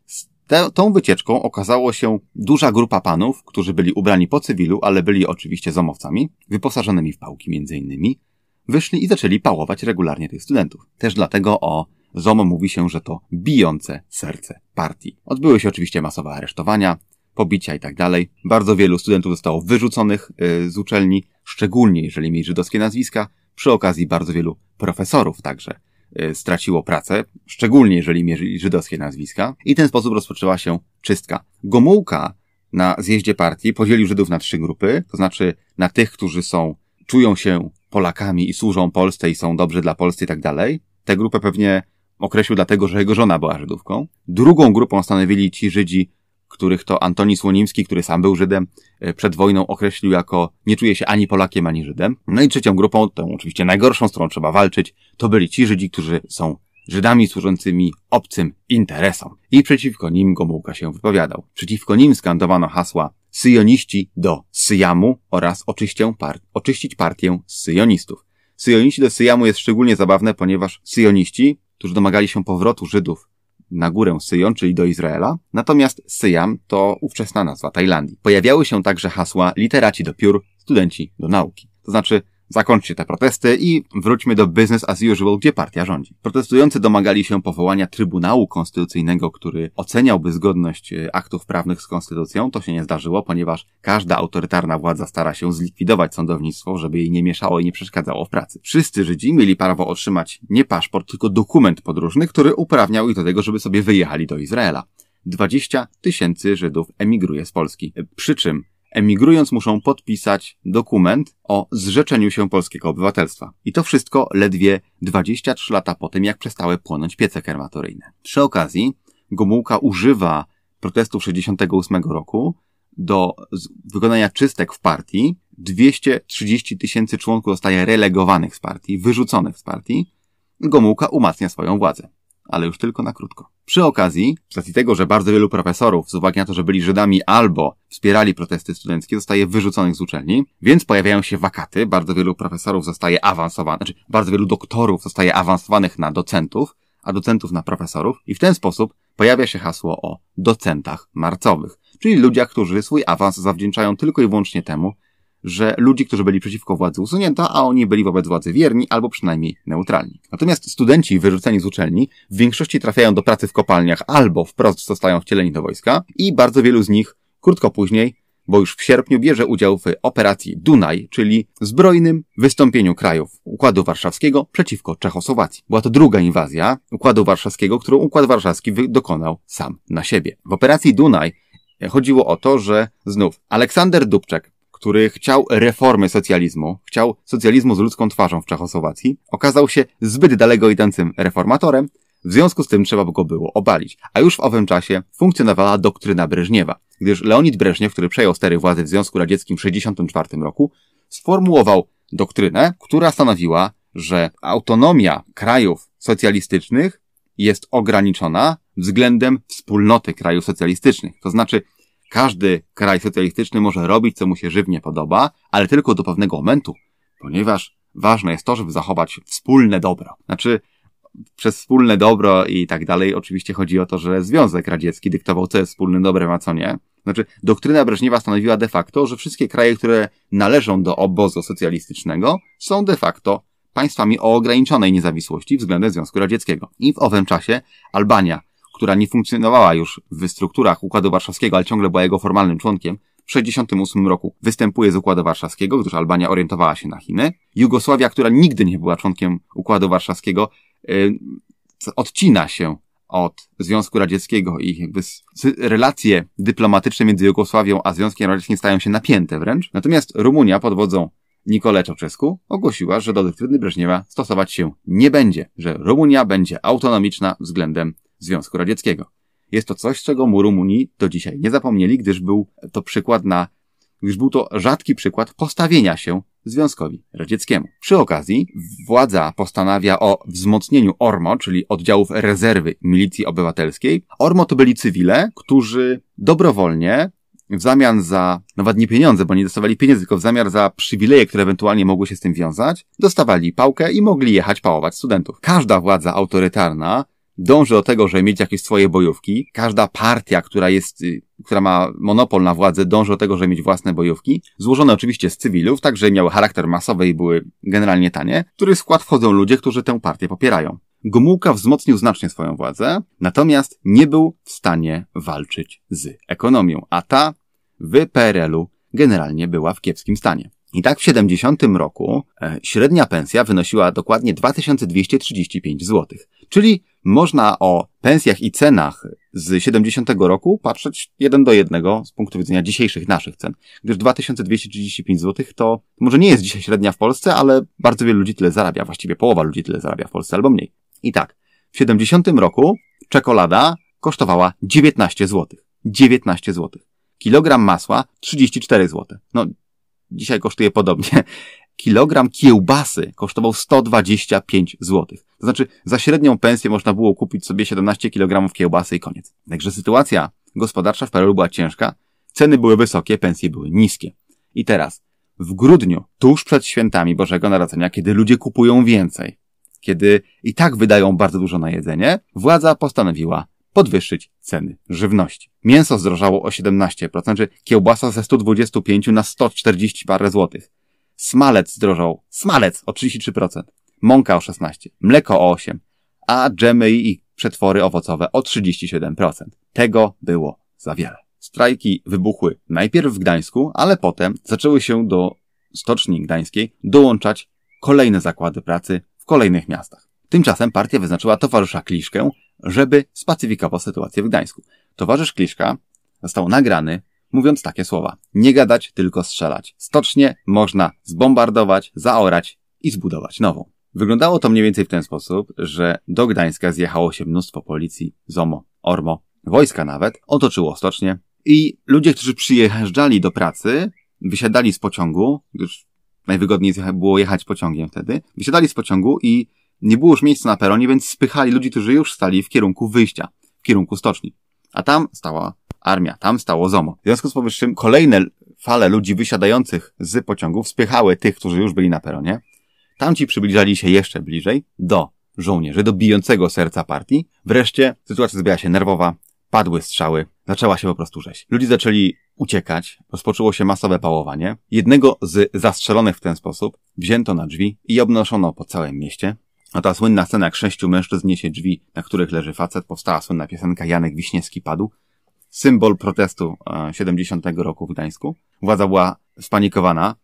Z te, tą wycieczką okazało się duża grupa panów, którzy byli ubrani po cywilu, ale byli oczywiście zomowcami, wyposażonymi w pałki między innymi, wyszli i zaczęli pałować regularnie tych studentów. Też dlatego o ZOMO mówi się, że to bijące serce partii. Odbyły się oczywiście masowe aresztowania, pobicia i tak dalej. Bardzo wielu studentów zostało wyrzuconych y, z uczelni, szczególnie jeżeli mieli żydowskie nazwiska. Przy okazji bardzo wielu profesorów także y, straciło pracę, szczególnie jeżeli mieli żydowskie nazwiska. I w ten sposób rozpoczęła się czystka. Gomułka na zjeździe partii podzielił Żydów na trzy grupy, to znaczy na tych, którzy są, czują się Polakami i służą Polsce i są dobrzy dla Polski i tak dalej. Tę grupę pewnie określił dlatego, że jego żona była Żydówką. Drugą grupą stanowili ci Żydzi, których to Antoni Słonimski, który sam był Żydem, e, przed wojną określił jako nie czuje się ani Polakiem, ani Żydem. No i trzecią grupą, tą oczywiście najgorszą, z którą trzeba walczyć, to byli ci Żydzi, którzy są Żydami służącymi obcym interesom. I przeciwko nim Gomułka się wypowiadał. Przeciwko nim skandowano hasła syjoniści do Syjamu oraz oczyścić partię syjonistów. Syjoniści do Syjamu jest szczególnie zabawne, ponieważ syjoniści którzy domagali się powrotu Żydów na górę Syjon, czyli do Izraela. Natomiast Syjam to ówczesna nazwa Tajlandii. Pojawiały się także hasła literaci do piór, studenci do nauki. To znaczy Zakończcie te protesty i wróćmy do business as usual, gdzie partia rządzi. Protestujący domagali się powołania Trybunału Konstytucyjnego, który oceniałby zgodność e, aktów prawnych z konstytucją. To się nie zdarzyło, ponieważ każda autorytarna władza stara się zlikwidować sądownictwo, żeby jej nie mieszało i nie przeszkadzało w pracy. Wszyscy Żydzi mieli prawo otrzymać nie paszport, tylko dokument podróżny, który uprawniał ich do tego, żeby sobie wyjechali do Izraela. 20 tysięcy Żydów emigruje z Polski. Przy czym emigrując muszą podpisać dokument o zrzeczeniu się polskiego obywatelstwa. I to wszystko ledwie 23 lata po tym, jak przestały płonąć piece krematoryjne. Przy okazji Gomułka używa protestów 68 roku do wykonania czystek w partii. 230 tysięcy członków zostaje relegowanych z partii, wyrzuconych z partii. Gomułka umacnia swoją władzę ale już tylko na krótko. Przy okazji, z racji tego, że bardzo wielu profesorów, z uwagi na to, że byli Żydami albo wspierali protesty studenckie, zostaje wyrzuconych z uczelni, więc pojawiają się wakaty, bardzo wielu profesorów zostaje awansowanych, znaczy bardzo wielu doktorów zostaje awansowanych na docentów, a docentów na profesorów i w ten sposób pojawia się hasło o docentach marcowych, czyli ludziach, którzy swój awans zawdzięczają tylko i wyłącznie temu, że ludzi, którzy byli przeciwko władzy usunięto, a oni byli wobec władzy wierni albo przynajmniej neutralni. Natomiast studenci wyrzuceni z uczelni w większości trafiają do pracy w kopalniach albo wprost zostają wcieleni do wojska i bardzo wielu z nich krótko później bo już w sierpniu bierze udział w operacji Dunaj, czyli zbrojnym wystąpieniu krajów Układu Warszawskiego przeciwko Czechosłowacji. Była to druga inwazja Układu Warszawskiego, którą Układ Warszawski dokonał sam na siebie. W operacji Dunaj chodziło o to, że znów Aleksander Dubczek który chciał reformy socjalizmu, chciał socjalizmu z ludzką twarzą w Czechosłowacji, okazał się zbyt daleko idącym reformatorem, w związku z tym trzeba go było obalić. A już w owym czasie funkcjonowała doktryna Breżniewa, gdyż Leonid Breżniew, który przejął stery władzy w Związku Radzieckim w 1964 roku, sformułował doktrynę, która stanowiła, że autonomia krajów socjalistycznych jest ograniczona względem wspólnoty krajów socjalistycznych. To znaczy, każdy kraj socjalistyczny może robić, co mu się żywnie podoba, ale tylko do pewnego momentu, ponieważ ważne jest to, żeby zachować wspólne dobro. Znaczy, przez wspólne dobro i tak dalej, oczywiście chodzi o to, że Związek Radziecki dyktował, co jest wspólnym dobrem, a co nie. Znaczy, doktryna Breżniewa stanowiła de facto, że wszystkie kraje, które należą do obozu socjalistycznego, są de facto państwami o ograniczonej niezawisłości względem Związku Radzieckiego. I w owym czasie Albania, która nie funkcjonowała już w strukturach Układu Warszawskiego, ale ciągle była jego formalnym członkiem, w 1968 roku występuje z Układu Warszawskiego, gdyż Albania orientowała się na Chiny. Jugosławia, która nigdy nie była członkiem Układu Warszawskiego, yy, odcina się od Związku Radzieckiego i jakby relacje dyplomatyczne między Jugosławią a Związkiem Radzieckim stają się napięte wręcz. Natomiast Rumunia pod wodzą Nikole Czauczesku ogłosiła, że do doktryny Breżniewa stosować się nie będzie, że Rumunia będzie autonomiczna względem Związku Radzieckiego. Jest to coś, czego mu Rumunii do dzisiaj nie zapomnieli, gdyż był to przykład na, gdyż był to rzadki przykład postawienia się Związkowi Radzieckiemu. Przy okazji władza postanawia o wzmocnieniu ORMO, czyli oddziałów rezerwy milicji obywatelskiej. ORMO to byli cywile, którzy dobrowolnie w zamian za, nawet nie pieniądze, bo nie dostawali pieniędzy, tylko w zamian za przywileje, które ewentualnie mogły się z tym wiązać, dostawali pałkę i mogli jechać pałować studentów. Każda władza autorytarna dąży do tego, żeby mieć jakieś swoje bojówki. Każda partia, która jest, y, która ma monopol na władzę, dąży do tego, żeby mieć własne bojówki. Złożone oczywiście z cywilów, tak że miały charakter masowy i były generalnie tanie, w który skład wchodzą ludzie, którzy tę partię popierają. Gomułka wzmocnił znacznie swoją władzę, natomiast nie był w stanie walczyć z ekonomią, a ta w PRL-u generalnie była w kiepskim stanie. I tak w 70 roku e, średnia pensja wynosiła dokładnie 2235 zł. Czyli można o pensjach i cenach z 70 roku patrzeć jeden do jednego z punktu widzenia dzisiejszych naszych cen. Gdyż 2235 zł to może nie jest dzisiaj średnia w Polsce, ale bardzo wielu ludzi tyle zarabia. Właściwie połowa ludzi tyle zarabia w Polsce albo mniej. I tak, w 70 roku czekolada kosztowała 19 zł. 19 zł. Kilogram masła 34 zł. No, dzisiaj kosztuje podobnie. Kilogram kiełbasy kosztował 125 zł. To znaczy, za średnią pensję można było kupić sobie 17 kg kiełbasy i koniec. Także sytuacja gospodarcza w Peru była ciężka, ceny były wysokie, pensje były niskie. I teraz, w grudniu, tuż przed świętami Bożego Narodzenia, kiedy ludzie kupują więcej, kiedy i tak wydają bardzo dużo na jedzenie, władza postanowiła podwyższyć ceny żywności. Mięso zdrożało o 17%, czy kiełbasa ze 125 na 140 parę złotych. Smalec zdrożał, smalec o 33%, mąka o 16%, mleko o 8%, a dżemy i przetwory owocowe o 37%. Tego było za wiele. Strajki wybuchły najpierw w Gdańsku, ale potem zaczęły się do Stoczni Gdańskiej dołączać kolejne zakłady pracy w kolejnych miastach. Tymczasem partia wyznaczyła towarzysza Kliszkę żeby spacyfikował sytuację w Gdańsku. Towarzysz Kliszka został nagrany, mówiąc takie słowa. Nie gadać, tylko strzelać. Stocznie można zbombardować, zaorać i zbudować nową. Wyglądało to mniej więcej w ten sposób, że do Gdańska zjechało się mnóstwo policji, ZOMO, ORMO, wojska nawet, otoczyło stocznie i ludzie, którzy przyjeżdżali do pracy, wysiadali z pociągu, gdyż najwygodniej było jechać pociągiem wtedy, wysiadali z pociągu i nie było już miejsca na peronie, więc spychali ludzi, którzy już stali w kierunku wyjścia, w kierunku stoczni. A tam stała armia, tam stało ZOMO. W związku z powyższym kolejne fale ludzi wysiadających z pociągów spychały tych, którzy już byli na peronie. Tamci przybliżali się jeszcze bliżej do żołnierzy, do bijącego serca partii. Wreszcie sytuacja zrobiła się nerwowa, padły strzały, zaczęła się po prostu rzeź. Ludzie zaczęli uciekać, rozpoczęło się masowe pałowanie. Jednego z zastrzelonych w ten sposób wzięto na drzwi i obnoszono po całym mieście. A ta słynna scena, jak sześciu mężczyzn niesie drzwi, na których leży facet, powstała słynna piosenka Janek Wiśniewski padł. Symbol protestu 70 e, roku w Gdańsku. Władza była spanikowana.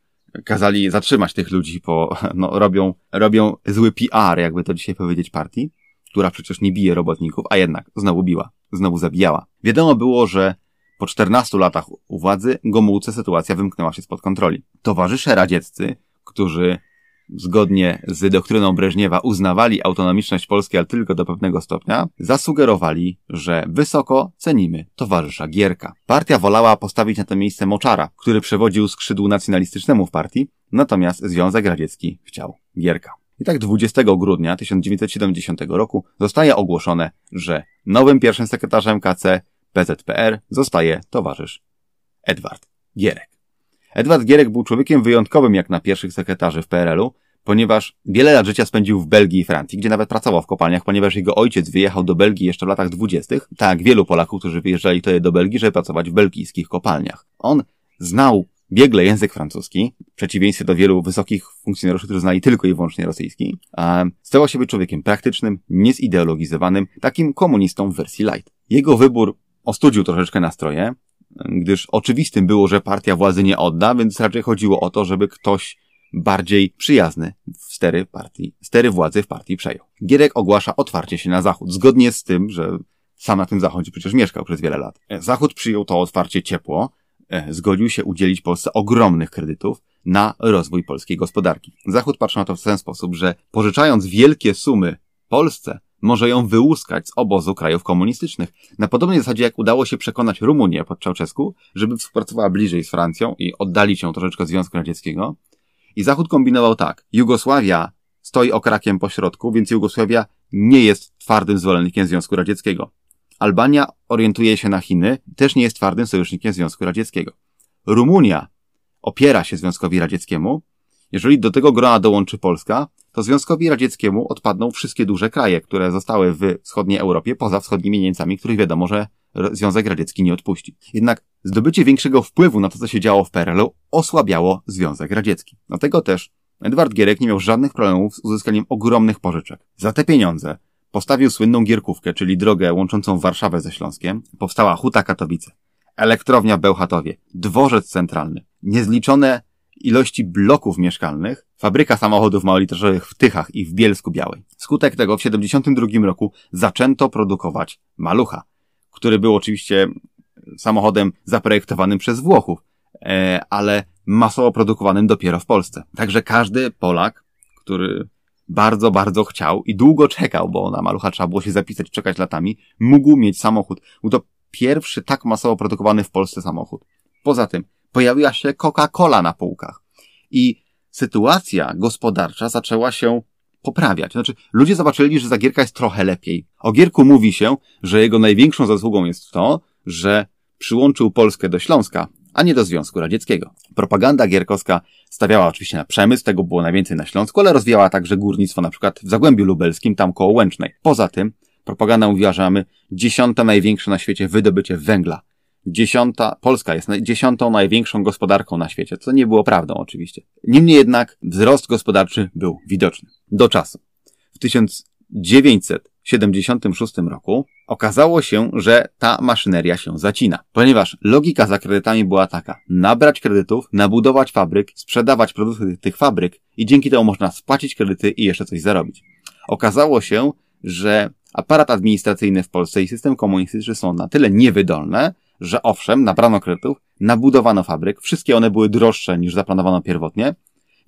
Kazali zatrzymać tych ludzi, bo no, robią, robią zły PR, jakby to dzisiaj powiedzieć, partii, która przecież nie bije robotników, a jednak znowu biła, znowu zabijała. Wiadomo było, że Po 14 latach u władzy Gomułce sytuacja wymknęła się spod kontroli. Towarzysze radzieccy, którzy zgodnie z doktryną Breżniewa uznawali autonomiczność Polski, ale tylko do pewnego stopnia, zasugerowali, że wysoko cenimy towarzysza Gierka. Partia wolała postawić na to miejsce Moczara, który przewodził skrzydłu nacjonalistycznemu w partii, natomiast Związek Radziecki chciał Gierka. I tak 20 grudnia 1970 roku zostaje ogłoszone, że nowym pierwszym sekretarzem KC PZPR zostaje towarzysz Edward Gierek. Edward Gierek był człowiekiem wyjątkowym jak na pierwszych sekretarzy w PRL-u, ponieważ wiele lat życia spędził w Belgii i Francji, gdzie nawet pracował w kopalniach, ponieważ jego ojciec wyjechał do Belgii jeszcze w latach dwudziestych, tak wielu Polaków, którzy wyjeżdżali wtedy do Belgii, żeby pracować w belgijskich kopalniach. On znał biegle język francuski, w przeciwieństwie do wielu wysokich funkcjonariuszy, którzy znali tylko i wyłącznie rosyjski, a stał się być człowiekiem praktycznym, niezideologizowanym, takim komunistą w wersji light. Jego wybór ostudził troszeczkę nastroje, gdyż oczywistym było, że partia władzy nie odda, więc raczej chodziło o to, żeby ktoś bardziej przyjazny w stery partii, stery władzy w partii przejął. Gierek ogłasza otwarcie się na Zachód, zgodnie z tym, że sam na tym Zachodzie przecież mieszkał przez wiele lat. Zachód przyjął to otwarcie ciepło, e, zgodził się udzielić Polsce ogromnych kredytów na rozwój polskiej gospodarki. Zachód patrzy na to w ten sposób, że pożyczając wielkie sumy Polsce, może ją wyłuskać z obozu krajów komunistycznych. Na podobnej zasadzie jak udało się przekonać Rumunię pod Czałczesku, żeby współpracowała bliżej z Francją i oddalić ją troszeczkę od Związku Radzieckiego. I Zachód kombinował tak. Jugosławia stoi okrakiem po środku, więc Jugosławia nie jest twardym zwolennikiem Związku Radzieckiego. Albania orientuje się na Chiny, też nie jest twardym sojusznikiem Związku Radzieckiego. Rumunia opiera się Związkowi Radzieckiemu. Jeżeli do tego grona dołączy Polska, to Związkowi Radzieckiemu odpadną wszystkie duże kraje, które zostały w wschodniej Europie, poza wschodnimi Niemcami, których wiadomo, że Związek Radziecki nie odpuści. Jednak zdobycie większego wpływu na to, co się działo w PRL-u, osłabiało Związek Radziecki. Dlatego też Edward Gierek nie miał żadnych problemów z uzyskaniem ogromnych pożyczek. Za te pieniądze postawił słynną Gierkówkę, czyli drogę łączącą Warszawę ze Śląskiem. Powstała Huta Katowice, elektrownia w Bełchatowie, dworzec centralny, niezliczone ilości bloków mieszkalnych, fabryka samochodów małolitrażowych w Tychach i w Bielsku Białej. Skutek tego w 1972 roku zaczęto produkować Malucha, który był oczywiście samochodem zaprojektowanym przez Włochów, e, ale masowo produkowanym dopiero w Polsce. Także każdy Polak, który bardzo, bardzo chciał i długo czekał, bo na malucha trzeba było się zapisać, czekać latami, mógł mieć samochód. Był to pierwszy tak masowo produkowany w Polsce samochód. Poza tym, pojawiła się Coca-Cola na półkach. I sytuacja gospodarcza zaczęła się poprawiać. Znaczy, ludzie zobaczyli, że Zagierka jest trochę lepiej. O Gierku mówi się, że jego największą zasługą jest to, że przyłączył Polskę do Śląska, a nie do Związku Radzieckiego. Propaganda gierkowska stawiała oczywiście na przemysł, tego było najwięcej na Śląsku, ale rozwijała także górnictwo, na przykład w Zagłębiu Lubelskim, tam koło Łęcznej. Poza tym, propaganda mówiła, że mamy dziesiąte największe na świecie wydobycie węgla dziesiąta, Polska jest dziesiątą największą gospodarką na świecie, co nie było prawdą oczywiście. Niemniej jednak wzrost gospodarczy był widoczny. Do czasu. W 1976 roku okazało się, że ta maszyneria się zacina, ponieważ logika za kredytami była taka. Nabrać kredytów, nabudować fabryk, sprzedawać produkty tych fabryk i dzięki temu można spłacić kredyty i jeszcze coś zarobić. Okazało się, że aparat administracyjny w Polsce i system komunistyczny są na tyle niewydolne, że owszem, nabrano kredytów, nabudowano fabryk, wszystkie one były droższe niż zaplanowano pierwotnie,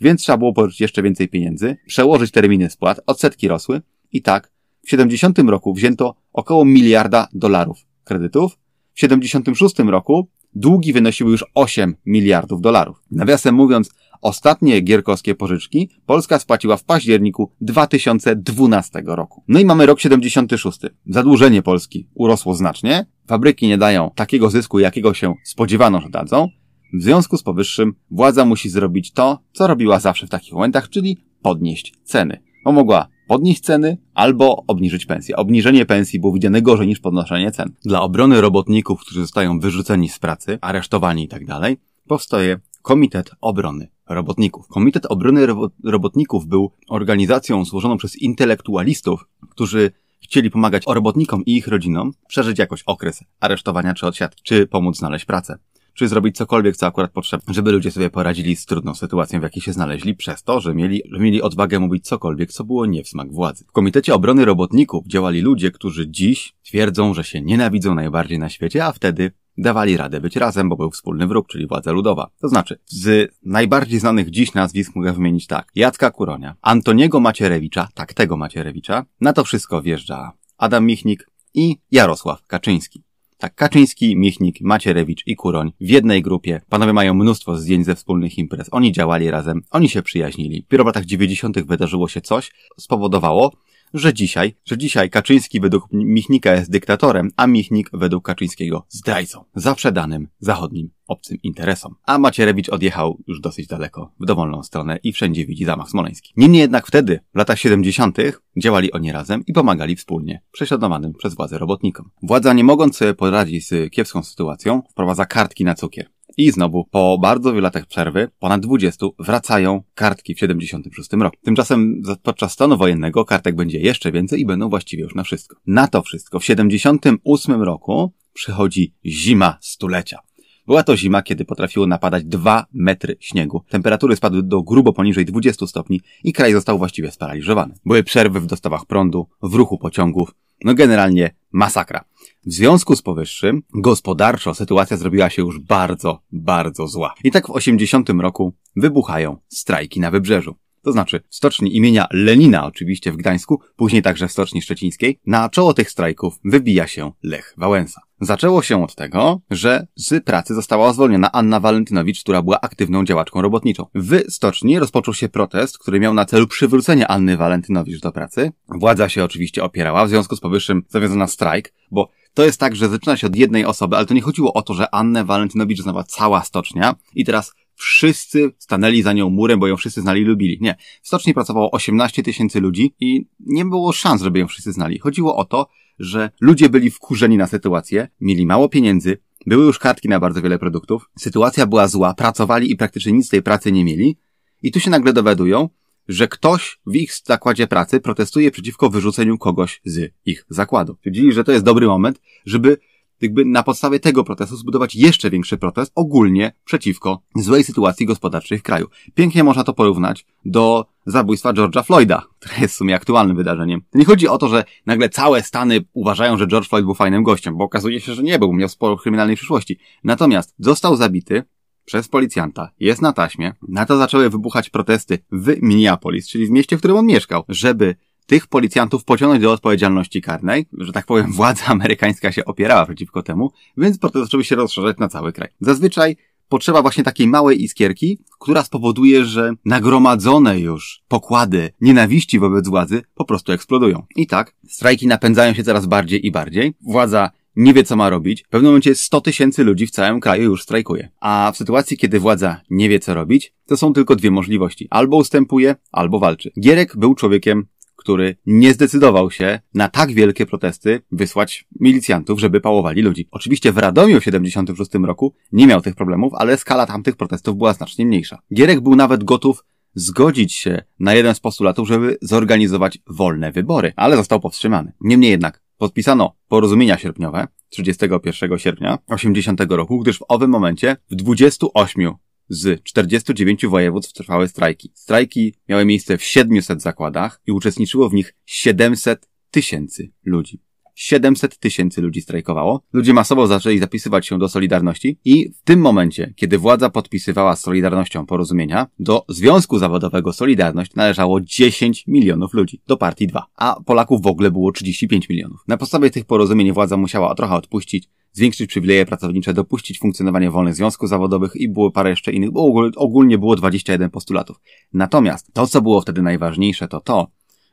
więc trzeba było pożyczyć jeszcze więcej pieniędzy, przełożyć terminy spłat, odsetki rosły i tak w 70 roku wzięto około miliarda dolarów kredytów, w 76 roku długi wynosiły już 8 miliardów dolarów. Nawiasem mówiąc, Ostatnie gierkowskie pożyczki Polska spłaciła w październiku 2012 roku. No i mamy rok 76. Zadłużenie Polski urosło znacznie, fabryki nie dają takiego zysku, jakiego się spodziewano, że dadzą. W związku z powyższym władza musi zrobić to, co robiła zawsze w takich momentach, czyli podnieść ceny. Bo mogła podnieść ceny albo obniżyć pensję. Obniżenie pensji było widziane gorzej niż podnoszenie cen. Dla obrony robotników, którzy zostają wyrzuceni z pracy, aresztowani itd., tak powstaje Komitet Obrony Robotników. Komitet Obrony Robo Robotników był organizacją złożoną przez intelektualistów, którzy chcieli pomagać robotnikom i ich rodzinom przeżyć jakoś okres aresztowania czy odsiadki, czy pomóc znaleźć pracę czy zrobić cokolwiek, co akurat potrzebne, żeby ludzie sobie poradzili z trudną sytuacją, w jakiej się znaleźli, przez to, że mieli, że mieli odwagę mówić cokolwiek, co było nie w smak władzy. W Komitecie Obrony Robotników działali ludzie, którzy dziś twierdzą, że się nienawidzą najbardziej na świecie, a wtedy dawali radę być razem, bo był wspólny wróg, czyli władza ludowa. To znaczy, z najbardziej znanych dziś nazwisk mogę wymienić tak. Jacka Kuronia, Antoniego Macierewicza, tak tego Macierewicza, na to wszystko wjeżdża Adam Michnik i Jarosław Kaczyński. Tak, Kaczyński, Michnik, Macierewicz i Kuroń w jednej grupie. Panowie mają mnóstwo zdjęć ze wspólnych imprez. Oni działali razem, oni się przyjaźnili. Dopiero w latach 90. wydarzyło się coś, spowodowało, że dzisiaj, że dzisiaj Kaczyński według Michnika jest dyktatorem, a Michnik według Kaczyńskiego zdrajcą, zaprzedanym zachodnim obcym interesom. A Macierewicz odjechał już dosyć daleko, w dowolną stronę i wszędzie widzi zamach smoleński. Niemniej jednak wtedy, w latach 70., działali oni razem i pomagali wspólnie prześladowanym przez władze robotnikom. Władza nie mogąc sobie poradzić z kiepską sytuacją, wprowadza kartki na cukier. I znowu, po bardzo wielu latach przerwy, ponad 20, wracają kartki w 76 roku. Tymczasem podczas stanu wojennego kartek będzie jeszcze więcej i będą właściwie już na wszystko. Na to wszystko w 78 roku przychodzi zima stulecia. Była to zima, kiedy potrafiło napadać 2 metry śniegu. Temperatury spadły do grubo poniżej 20 stopni i kraj został właściwie sparaliżowany. Były przerwy w dostawach prądu, w ruchu pociągów, no generalnie masakra. W związku z powyższym, gospodarczo sytuacja zrobiła się już bardzo, bardzo zła. I tak w 80 roku wybuchają strajki na wybrzeżu. To znaczy w stoczni imienia Lenina oczywiście w Gdańsku, później także w stoczni szczecińskiej, na czoło tych strajków wybija się Lech Wałęsa. Zaczęło się od tego, że z pracy została zwolniona Anna Walentynowicz, która była aktywną działaczką robotniczą. W stoczni rozpoczął się protest, który miał na celu przywrócenie Anny Walentynowicz do pracy. Władza się oczywiście opierała, w związku z powyższym zawiązano strajk, bo to jest tak, że zaczyna się od jednej osoby, ale to nie chodziło o to, że Annę Walentynowicz znała cała stocznia i teraz wszyscy stanęli za nią murem, bo ją wszyscy znali i lubili. Nie. W stoczni pracowało 18 tysięcy ludzi i nie było szans, żeby ją wszyscy znali. Chodziło o to, że ludzie byli wkurzeni na sytuację, mieli mało pieniędzy, były już kartki na bardzo wiele produktów, sytuacja była zła, pracowali i praktycznie nic z tej pracy nie mieli i tu się nagle dowiadują, że ktoś w ich zakładzie pracy protestuje przeciwko wyrzuceniu kogoś z ich zakładu. Stwierdzili, że to jest dobry moment, żeby jakby na podstawie tego protestu zbudować jeszcze większy protest ogólnie przeciwko złej sytuacji gospodarczej w kraju. Pięknie można to porównać do zabójstwa George'a Floyda, które jest w sumie aktualnym wydarzeniem. Nie chodzi o to, że nagle całe Stany uważają, że George Floyd był fajnym gościem, bo okazuje się, że nie był, miał sporo kryminalnej przyszłości. Natomiast został zabity przez policjanta, jest na taśmie, na to zaczęły wybuchać protesty w Minneapolis, czyli w mieście, w którym on mieszkał, żeby tych policjantów pociągnąć do odpowiedzialności karnej, że tak powiem, władza amerykańska się opierała przeciwko temu, więc protesty zaczęły się rozszerzać na cały kraj. Zazwyczaj potrzeba właśnie takiej małej iskierki, która spowoduje, że nagromadzone już pokłady nienawiści wobec władzy po prostu eksplodują. I tak, strajki napędzają się coraz bardziej i bardziej. Władza nie wie, co ma robić. W pewnym momencie 100 tysięcy ludzi w całym kraju już strajkuje. A w sytuacji, kiedy władza nie wie, co robić, to są tylko dwie możliwości. Albo ustępuje, albo walczy. Gierek był człowiekiem który nie zdecydował się na tak wielkie protesty wysłać milicjantów, żeby pałowali ludzi. Oczywiście w Radomiu w 76 roku nie miał tych problemów, ale skala tamtych protestów była znacznie mniejsza. Gierek był nawet gotów zgodzić się na jeden z postulatów, żeby zorganizować wolne wybory, ale został powstrzymany. Niemniej jednak podpisano porozumienia sierpniowe 31 sierpnia 80 roku, gdyż w owym momencie w 28 z 49 województw trwały strajki. Strajki miały miejsce w 700 zakładach i uczestniczyło w nich 700 tysięcy ludzi. 700 tysięcy ludzi strajkowało. Ludzie masowo zaczęli zapisywać się do Solidarności i w tym momencie, kiedy władza podpisywała z Solidarnością porozumienia, do Związku Zawodowego Solidarność należało 10 milionów ludzi, do partii 2, a Polaków w ogóle było 35 milionów. Na podstawie tych porozumień władza musiała trochę odpuścić, zwiększyć przywileje pracownicze, dopuścić funkcjonowanie wolnych związków zawodowych i było parę jeszcze innych, bo ogólnie było 21 postulatów. Natomiast to, co było wtedy najważniejsze, to to,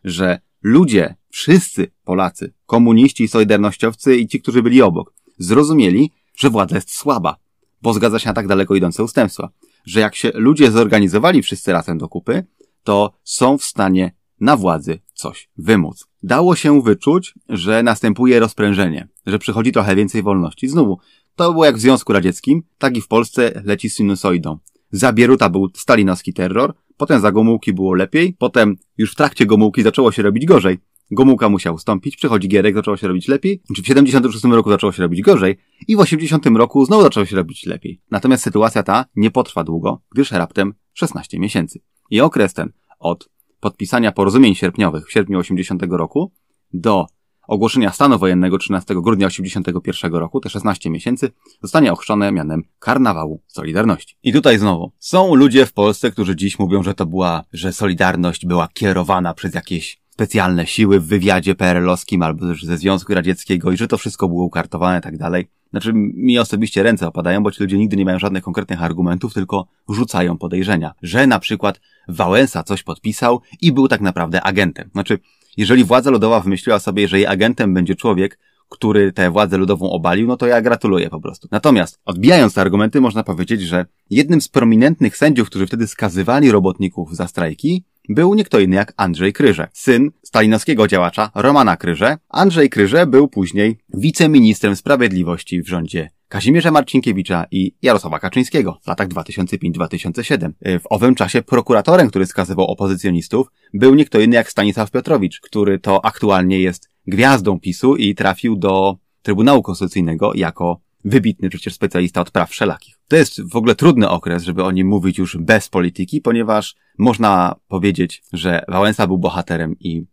że ludzie, wszyscy Polacy, komuniści, solidarnościowcy i ci, którzy byli obok, zrozumieli, że władza jest słaba, bo zgadza się na tak daleko idące ustępstwa, że jak się ludzie zorganizowali wszyscy razem do kupy, to są w stanie na władzy coś wymóc. Dało się wyczuć, że następuje rozprężenie, że przychodzi trochę więcej wolności. Znowu, to było jak w Związku Radzieckim, tak i w Polsce leci sinusoidą. Za Bieruta był stalinowski terror, potem za Gomułki było lepiej, potem już w trakcie Gomułki zaczęło się robić gorzej. Gomułka musiał ustąpić, przychodzi Gierek, zaczęło się robić lepiej, czy w 76 roku zaczęło się robić gorzej i w 80 roku znowu zaczęło się robić lepiej. Natomiast sytuacja ta nie potrwa długo, gdyż raptem 16 miesięcy. I okres ten od podpisania porozumień sierpniowych w sierpniu 80 roku do ogłoszenia stanu wojennego 13 grudnia 1981 roku, te 16 miesięcy, zostanie ochrzczone mianem Karnawału Solidarności. I tutaj znowu, są ludzie w Polsce, którzy dziś mówią, że to była, że Solidarność była kierowana przez jakieś specjalne siły w wywiadzie PRL-owskim albo ze Związku Radzieckiego i że to wszystko było ukartowane i tak dalej. Znaczy, mi osobiście ręce opadają, bo ci ludzie nigdy nie mają żadnych konkretnych argumentów, tylko rzucają podejrzenia, że na przykład Wałęsa coś podpisał i był tak naprawdę agentem. Znaczy, jeżeli władza ludowa wymyśliła sobie, że jej agentem będzie człowiek, który tę władzę ludową obalił, no to ja gratuluję po prostu. Natomiast, odbijając te argumenty, można powiedzieć, że jednym z prominentnych sędziów, którzy wtedy skazywali robotników za strajki, był nie kto inny jak Andrzej Kryże, syn stalinowskiego działacza Romana Kryże. Andrzej Kryże był później wiceministrem sprawiedliwości w rządzie Kazimierza Marcinkiewicza i Jarosława Kaczyńskiego w latach 2005-2007. W owym czasie prokuratorem, który skazywał opozycjonistów, był nie kto inny jak Stanisław Piotrowicz, który to aktualnie jest gwiazdą PiSu i trafił do Trybunału Konstytucyjnego jako wybitny przecież specjalista od praw wszelakich. To jest w ogóle trudny okres, żeby o nim mówić już bez polityki, ponieważ można powiedzieć, że Wałęsa był bohaterem i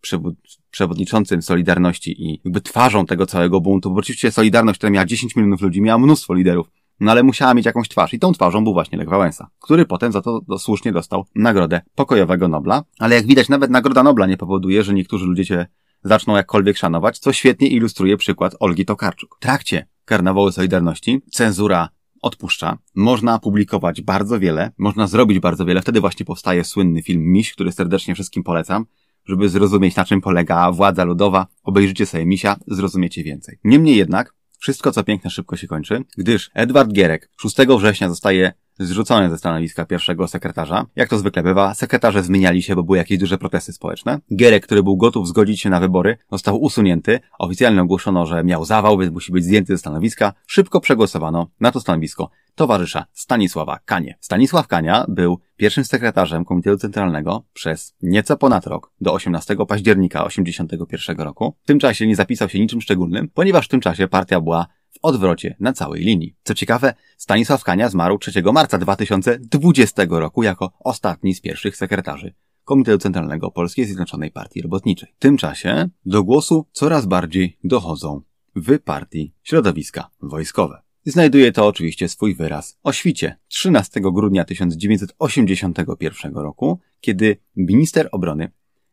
przewodniczącym Solidarności i jakby twarzą tego całego buntu, bo oczywiście Solidarność, która miała 10 milionów ludzi, miała mnóstwo liderów, no ale musiała mieć jakąś twarz i tą twarzą był właśnie Lech Wałęsa, który potem za to słusznie dostał Nagrodę Pokojowego Nobla, ale jak widać nawet Nagroda Nobla nie powoduje, że niektórzy ludzie cię zaczną jakkolwiek szanować, co świetnie ilustruje przykład Olgi Tokarczuk. W trakcie Karnawały Solidarności cenzura odpuszcza. Można publikować bardzo wiele, można zrobić bardzo wiele. Wtedy właśnie powstaje słynny film Miś, który serdecznie wszystkim polecam. Żeby zrozumieć, na czym polega władza ludowa, obejrzycie sobie Misia, zrozumiecie więcej. Niemniej jednak, wszystko co piękne szybko się kończy, gdyż Edward Gierek 6 września zostaje zrzucony ze stanowiska pierwszego sekretarza. Jak to zwykle bywa, sekretarze zmieniali się, bo były jakieś duże protesty społeczne. Gierek, który był gotów zgodzić się na wybory, został usunięty. Oficjalnie ogłoszono, że miał zawał, więc musi być zdjęty ze stanowiska. Szybko przegłosowano na to stanowisko towarzysza Stanisława Kanie. Stanisław Kania był pierwszym sekretarzem Komitetu Centralnego przez nieco ponad rok, do 18 października 1981 roku. W tym czasie nie zapisał się niczym szczególnym, ponieważ w tym czasie partia była w odwrocie na całej linii. Co ciekawe, Stanisław Kania zmarł 3 marca 2020 roku jako ostatni z pierwszych sekretarzy Komitetu Centralnego Polskiej Zjednoczonej Partii Robotniczej. W tym czasie do głosu coraz bardziej dochodzą w partii środowiska wojskowe. Znajduje to oczywiście swój wyraz o świcie 13 grudnia 1981 roku, kiedy minister obrony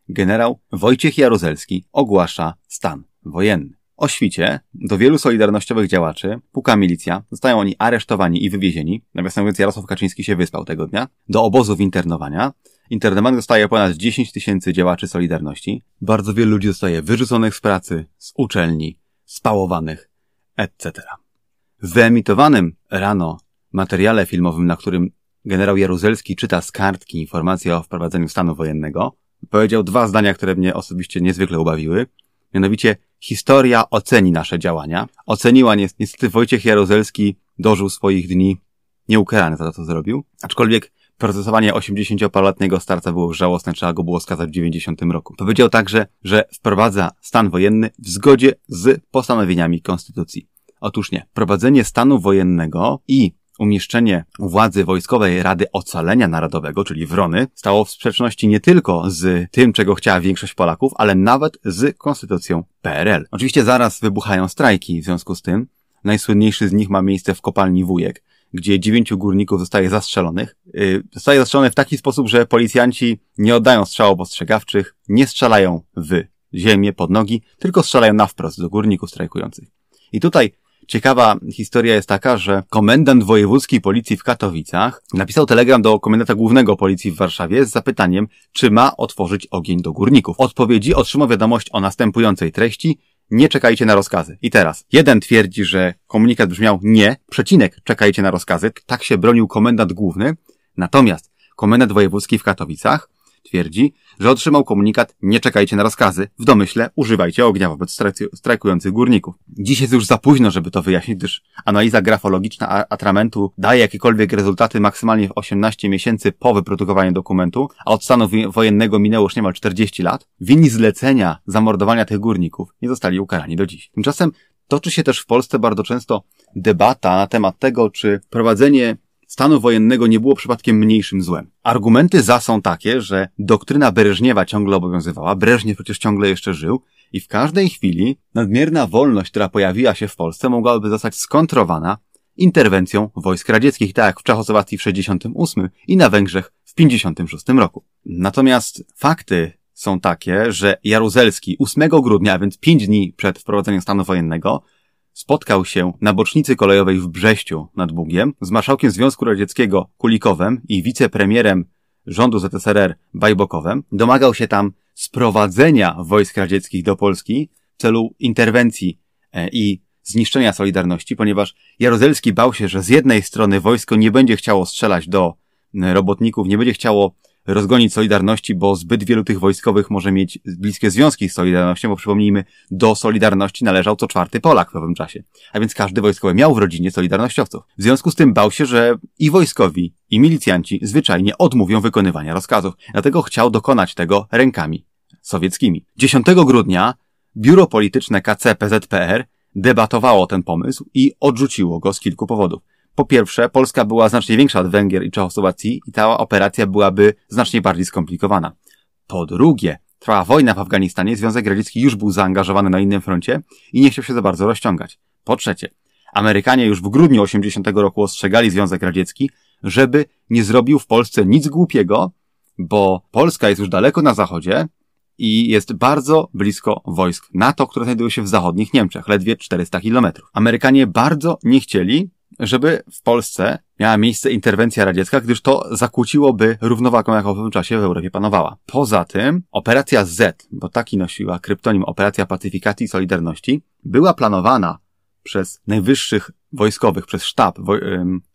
generał Wojciech Jaruzelski ogłasza stan wojenny. O świcie do wielu solidarnościowych działaczy puka milicja, zostają oni aresztowani i wywiezieni, nawiasem mówiąc Jarosław Kaczyński się wyspał tego dnia, do obozów internowania. Internowanych zostaje ponad 10 tysięcy działaczy Solidarności. Bardzo wielu ludzi zostaje wyrzuconych z pracy, z uczelni, spałowanych, etc. W wyemitowanym rano materiale filmowym, na którym generał Jaruzelski czyta z kartki informacje o wprowadzeniu stanu wojennego, powiedział dwa zdania, które mnie osobiście niezwykle ubawiły. Mianowicie, historia oceni nasze działania. Oceniła niestety Wojciech Jaruzelski dożył swoich dni nieukarany za to, co zrobił. Aczkolwiek procesowanie 80-paroletniego starca było żałosne, trzeba go było skazać w 90 roku. Powiedział także, że wprowadza stan wojenny w zgodzie z postanowieniami Konstytucji. Otóż nie. Prowadzenie stanu wojennego i umieszczenie władzy wojskowej Rady Ocalenia Narodowego, czyli WRONY, stało w sprzeczności nie tylko z tym, czego chciała większość Polaków, ale nawet z konstytucją PRL. Oczywiście zaraz wybuchają strajki w związku z tym. Najsłynniejszy z nich ma miejsce w kopalni Wujek, gdzie dziewięciu górników zostaje zastrzelonych. Yy, zostaje zastrzelone w taki sposób, że policjanci nie oddają strzałów ostrzegawczych, nie strzelają w ziemię pod nogi, tylko strzelają na wprost do górników strajkujących. I tutaj Ciekawa historia jest taka, że komendant wojewódzkiej policji w Katowicach napisał telegram do komendanta głównego policji w Warszawie z zapytaniem, czy ma otworzyć ogień do górników. Odpowiedzi otrzymał wiadomość o następującej treści. Nie czekajcie na rozkazy. I teraz, jeden twierdzi, że komunikat brzmiał nie, przecinek, czekajcie na rozkazy. Tak się bronił komendant główny. Natomiast komendant wojewódzki w Katowicach twierdzi, że otrzymał komunikat nie czekajcie na rozkazy, w domyśle używajcie ognia wobec strajkujących górników. Dziś jest już za późno, żeby to wyjaśnić, gdyż analiza grafologiczna atramentu daje jakiekolwiek rezultaty maksymalnie w 18 miesięcy po wyprodukowaniu dokumentu, a od stanu wojennego minęło już niemal 40 lat. Winni zlecenia zamordowania tych górników nie zostali ukarani do dziś. Tymczasem toczy się też w Polsce bardzo często debata na temat tego, czy prowadzenie stanu wojennego nie było przypadkiem mniejszym złem. Argumenty za są takie, że doktryna Breżniewa ciągle obowiązywała, Breżniew przecież ciągle jeszcze żył I w każdej chwili nadmierna wolność, która pojawiła się w Polsce, mogłaby zostać skontrowana interwencją wojsk radzieckich, tak jak w Czechosłowacji w 68 i na Węgrzech w 56 roku. Natomiast fakty są takie, że Jaruzelski 8 grudnia, a więc 5 dni przed wprowadzeniem stanu wojennego, spotkał się na bocznicy kolejowej w Brześciu nad Bugiem z marszałkiem Związku Radzieckiego Kulikowem i wicepremierem rządu ZSRR Bajbokowem. Domagał się tam sprowadzenia wojsk radzieckich do Polski w celu interwencji e, i zniszczenia Solidarności, ponieważ Jaruzelski bał się, że z jednej strony wojsko nie będzie chciało strzelać do robotników, nie będzie chciało rozgonić Solidarności, bo zbyt wielu tych wojskowych może mieć bliskie związki z Solidarnością, bo przypomnijmy, do Solidarności należał co czwarty Polak w owym czasie. A więc każdy wojskowy miał w rodzinie Solidarnościowców. W związku z tym bał się, że i wojskowi, i milicjanci zwyczajnie odmówią wykonywania rozkazów. Dlatego chciał dokonać tego rękami sowieckimi. 10 grudnia Biuro Polityczne KC PZPR debatowało ten pomysł i odrzuciło go z kilku powodów. Po pierwsze, Polska była znacznie większa od Węgier i Czechosłowacji i ta operacja byłaby znacznie bardziej skomplikowana. Po drugie, trwała wojna w Afganistanie, Związek Radziecki już był zaangażowany na innym froncie i nie chciał się za bardzo rozciągać. Po trzecie, Amerykanie już w grudniu 80 roku ostrzegali Związek Radziecki, żeby nie zrobił w Polsce nic głupiego, bo Polska jest już daleko na zachodzie i jest bardzo blisko wojsk NATO, które znajdują się w zachodnich Niemczech, ledwie 400 kilometrów. Amerykanie bardzo nie chcieli, żeby w Polsce miała miejsce interwencja radziecka, gdyż to zakłóciłoby równowagę, jaka w owym czasie w Europie panowała. Poza tym, operacja Z, bo taki nosiła kryptonim Operacja Pacyfikacji i Solidarności, była planowana przez najwyższych wojskowych, przez sztab wo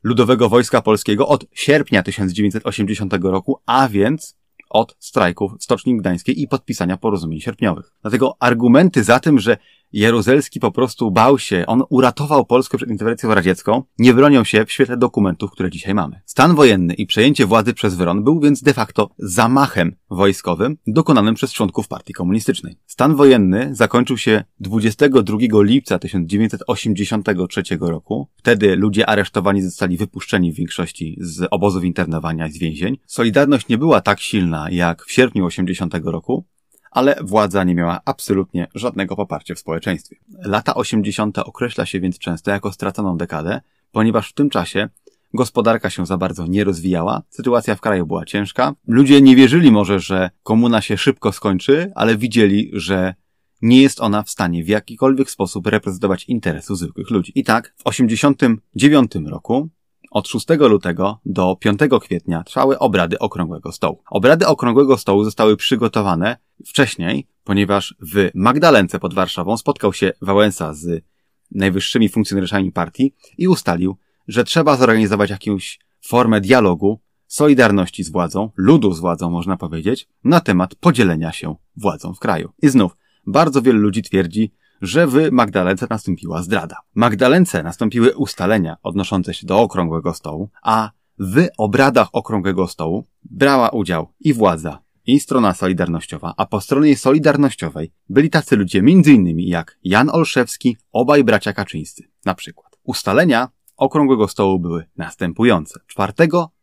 Ludowego Wojska Polskiego od sierpnia 1980 roku, a więc od strajków Stoczni Gdańskiej i podpisania porozumień sierpniowych. Dlatego argumenty za tym, że Jaruzelski po prostu bał się, on uratował Polskę przed interwencją radziecką, nie bronią się w świetle dokumentów, które dzisiaj mamy. Stan wojenny i przejęcie władzy przez Wyron był więc de facto zamachem wojskowym dokonanym przez członków partii komunistycznej. Stan wojenny zakończył się 22 lipca 1983 roku. Wtedy ludzie aresztowani zostali wypuszczeni w większości z obozów internowania i z więzień. Solidarność nie była tak silna jak w sierpniu 80 roku, ale władza nie miała absolutnie żadnego poparcia w społeczeństwie. Lata 80. określa się więc często jako straconą dekadę, ponieważ w tym czasie gospodarka się za bardzo nie rozwijała, sytuacja w kraju była ciężka, ludzie nie wierzyli może, że komuna się szybko skończy, ale widzieli, że nie jest ona w stanie w jakikolwiek sposób reprezentować interesu zwykłych ludzi. I tak w 89 roku od 6 lutego do 5 kwietnia trwały obrady Okrągłego Stołu. Obrady Okrągłego Stołu zostały przygotowane wcześniej, ponieważ w Magdalence pod Warszawą spotkał się Wałęsa z najwyższymi funkcjonariuszami partii i ustalił, że trzeba zorganizować jakąś formę dialogu, solidarności z władzą, ludu z władzą można powiedzieć, na temat podzielenia się władzą w kraju. I znów, bardzo wielu ludzi twierdzi, że w Magdalence nastąpiła zdrada. Magdalence nastąpiły ustalenia odnoszące się do Okrągłego Stołu, a w obradach Okrągłego Stołu brała udział i władza, i strona solidarnościowa, a po stronie solidarnościowej byli tacy ludzie m.in. jak Jan Olszewski, obaj bracia Kaczyńscy, na przykład. Ustalenia Okrągłego Stołu były następujące. 4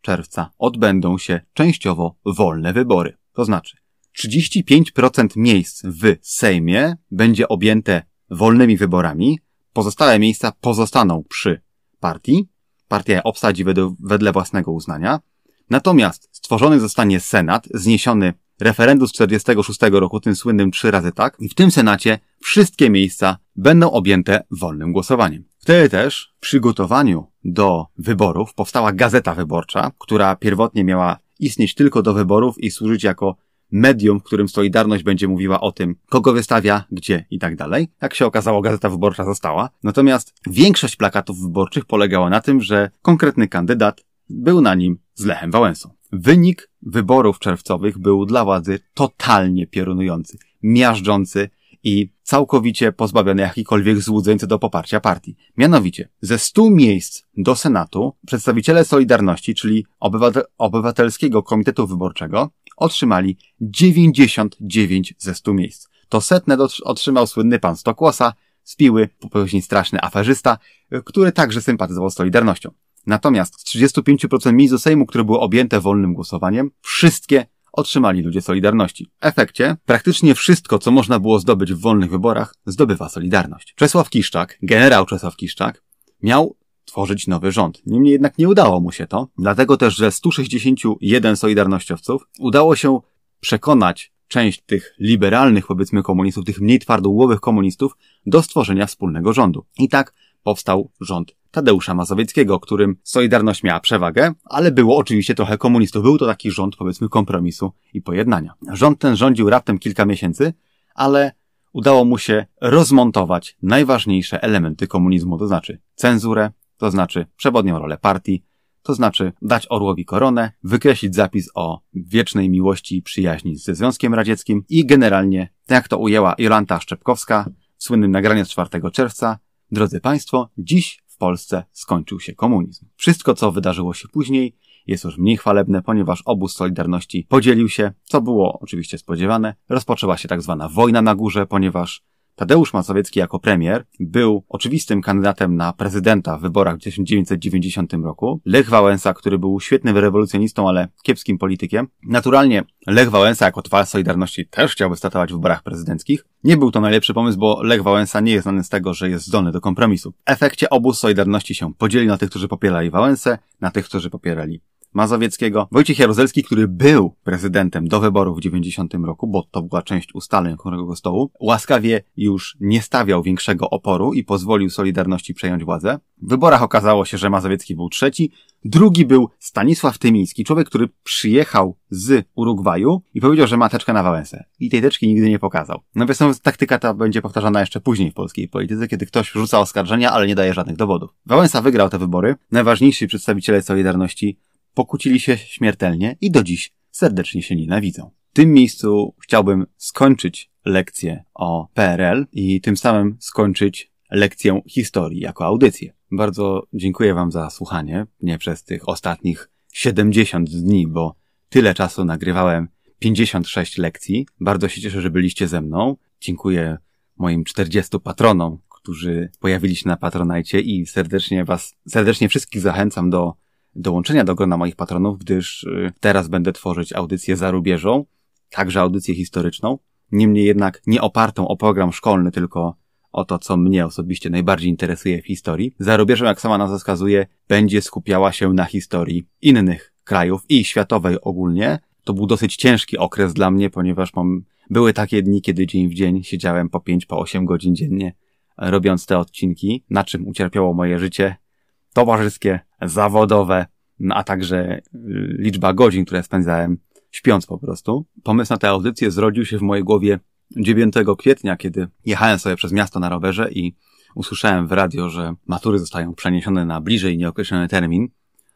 czerwca odbędą się częściowo wolne wybory. To znaczy, 35% miejsc w Sejmie będzie objęte wolnymi wyborami, pozostałe miejsca pozostaną przy partii, partia je obsadzi wedle, wedle własnego uznania, natomiast stworzony zostanie Senat, zniesiony referendum z 46 roku, tym słynnym trzy razy tak, i w tym Senacie wszystkie miejsca będą objęte wolnym głosowaniem. Wtedy też w przygotowaniu do wyborów powstała Gazeta Wyborcza, która pierwotnie miała istnieć tylko do wyborów i służyć jako medium, w którym Solidarność będzie mówiła o tym, kogo wystawia, gdzie i tak dalej. Jak się okazało, Gazeta Wyborcza została. Natomiast większość plakatów wyborczych polegała na tym, że konkretny kandydat był na nim z Lechem Wałęsą. Wynik wyborów czerwcowych był dla władzy totalnie piorunujący, miażdżący i całkowicie pozbawiony jakichkolwiek złudzeń co do poparcia partii. Mianowicie, ze 100 miejsc do Senatu przedstawiciele Solidarności, czyli obywatel Obywatelskiego Komitetu Wyborczego, otrzymali 99 ze 100 miejsc. To setne otrzymał słynny pan Stokłosa z Piły, później straszny aferzysta, który także sympatyzował z Solidarnością. Natomiast z 35% miejsc do Sejmu, które były objęte wolnym głosowaniem, wszystkie otrzymali ludzie Solidarności. W efekcie praktycznie wszystko, co można było zdobyć w wolnych wyborach, zdobywa Solidarność. Czesław Kiszczak, generał Czesław Kiszczak, miał tworzyć nowy rząd. Niemniej jednak nie udało mu się to, dlatego też, że 161 Solidarnościowców udało się przekonać część tych liberalnych, powiedzmy, komunistów, tych mniej twardogłowych komunistów do stworzenia wspólnego rządu. I tak powstał rząd Tadeusza Mazowieckiego, którym Solidarność miała przewagę, ale było oczywiście trochę komunistów. Był to taki rząd, powiedzmy, kompromisu i pojednania. Rząd ten rządził raptem kilka miesięcy, ale udało mu się rozmontować najważniejsze elementy komunizmu, to znaczy cenzurę, to znaczy przewodnią rolę partii, to znaczy dać orłowi koronę, wykreślić zapis o wiecznej miłości i przyjaźni ze Związkiem Radzieckim i generalnie, tak jak to ujęła Jolanta Szczepkowska w słynnym nagraniu z 4 czerwca, drodzy Państwo, dziś w Polsce skończył się komunizm. Wszystko, co wydarzyło się później, jest już mniej chwalebne, ponieważ obóz Solidarności podzielił się, co było oczywiście spodziewane. Rozpoczęła się tak zwana wojna na górze, ponieważ Tadeusz Mazowiecki jako premier był oczywistym kandydatem na prezydenta w wyborach w 1990 roku. Lech Wałęsa, który był świetnym rewolucjonistą, ale kiepskim politykiem. Naturalnie Lech Wałęsa jako twarz Solidarności też chciałby startować w wyborach prezydenckich. Nie był to najlepszy pomysł, bo Lech Wałęsa nie jest znany z tego, że jest zdolny do kompromisu. W efekcie obóz Solidarności się podzielił na tych, którzy popierali Wałęsę, na tych, którzy popierali Mazowieckiego. Wojciech Jaruzelski, który był prezydentem do wyborów w 90 roku, bo to była część ustaleń Okrągłego Stołu, łaskawie już nie stawiał większego oporu i pozwolił Solidarności przejąć władzę. W wyborach okazało się, że Mazowiecki był trzeci, drugi był Stanisław Tymiński, człowiek, który przyjechał z Urugwaju i powiedział, że ma teczkę na Wałęsę. I tej teczki nigdy nie pokazał. No więc taktyka ta będzie powtarzana jeszcze później w polskiej polityce, kiedy ktoś rzuca oskarżenia, ale nie daje żadnych dowodów. Wałęsa wygrał te wybory. Najważniejsi przedstawiciele Solidarności pokłócili się śmiertelnie i do dziś serdecznie się nienawidzą. W tym miejscu chciałbym skończyć lekcję o PRL i tym samym skończyć lekcję historii jako audycję. Bardzo dziękuję Wam za słuchanie, nie przez tych ostatnich 70 dni, bo tyle czasu nagrywałem 56 lekcji. Bardzo się cieszę, że byliście ze mną. Dziękuję moim 40 patronom, którzy pojawili się na Patronajcie i serdecznie Was, serdecznie wszystkich zachęcam do dołączenia do grona moich patronów, gdyż y, teraz będę tworzyć audycję za rubieżą, także audycję historyczną, niemniej jednak nie opartą o program szkolny, tylko o to, co mnie osobiście najbardziej interesuje w historii. Za rubieżą, jak sama nazwa wskazuje, będzie skupiała się na historii innych krajów i światowej ogólnie. To był dosyć ciężki okres dla mnie, ponieważ mam, były takie dni, kiedy dzień w dzień siedziałem po 5, po 8 godzin dziennie, robiąc te odcinki, na czym ucierpiało moje życie towarzyskie, zawodowe, no a także y, liczba godzin, które spędzałem śpiąc po prostu. Pomysł na tę audycję zrodził się w mojej głowie 9 kwietnia, kiedy jechałem sobie przez miasto na rowerze i usłyszałem w radio, że matury zostają przeniesione na bliżej nieokreślony termin,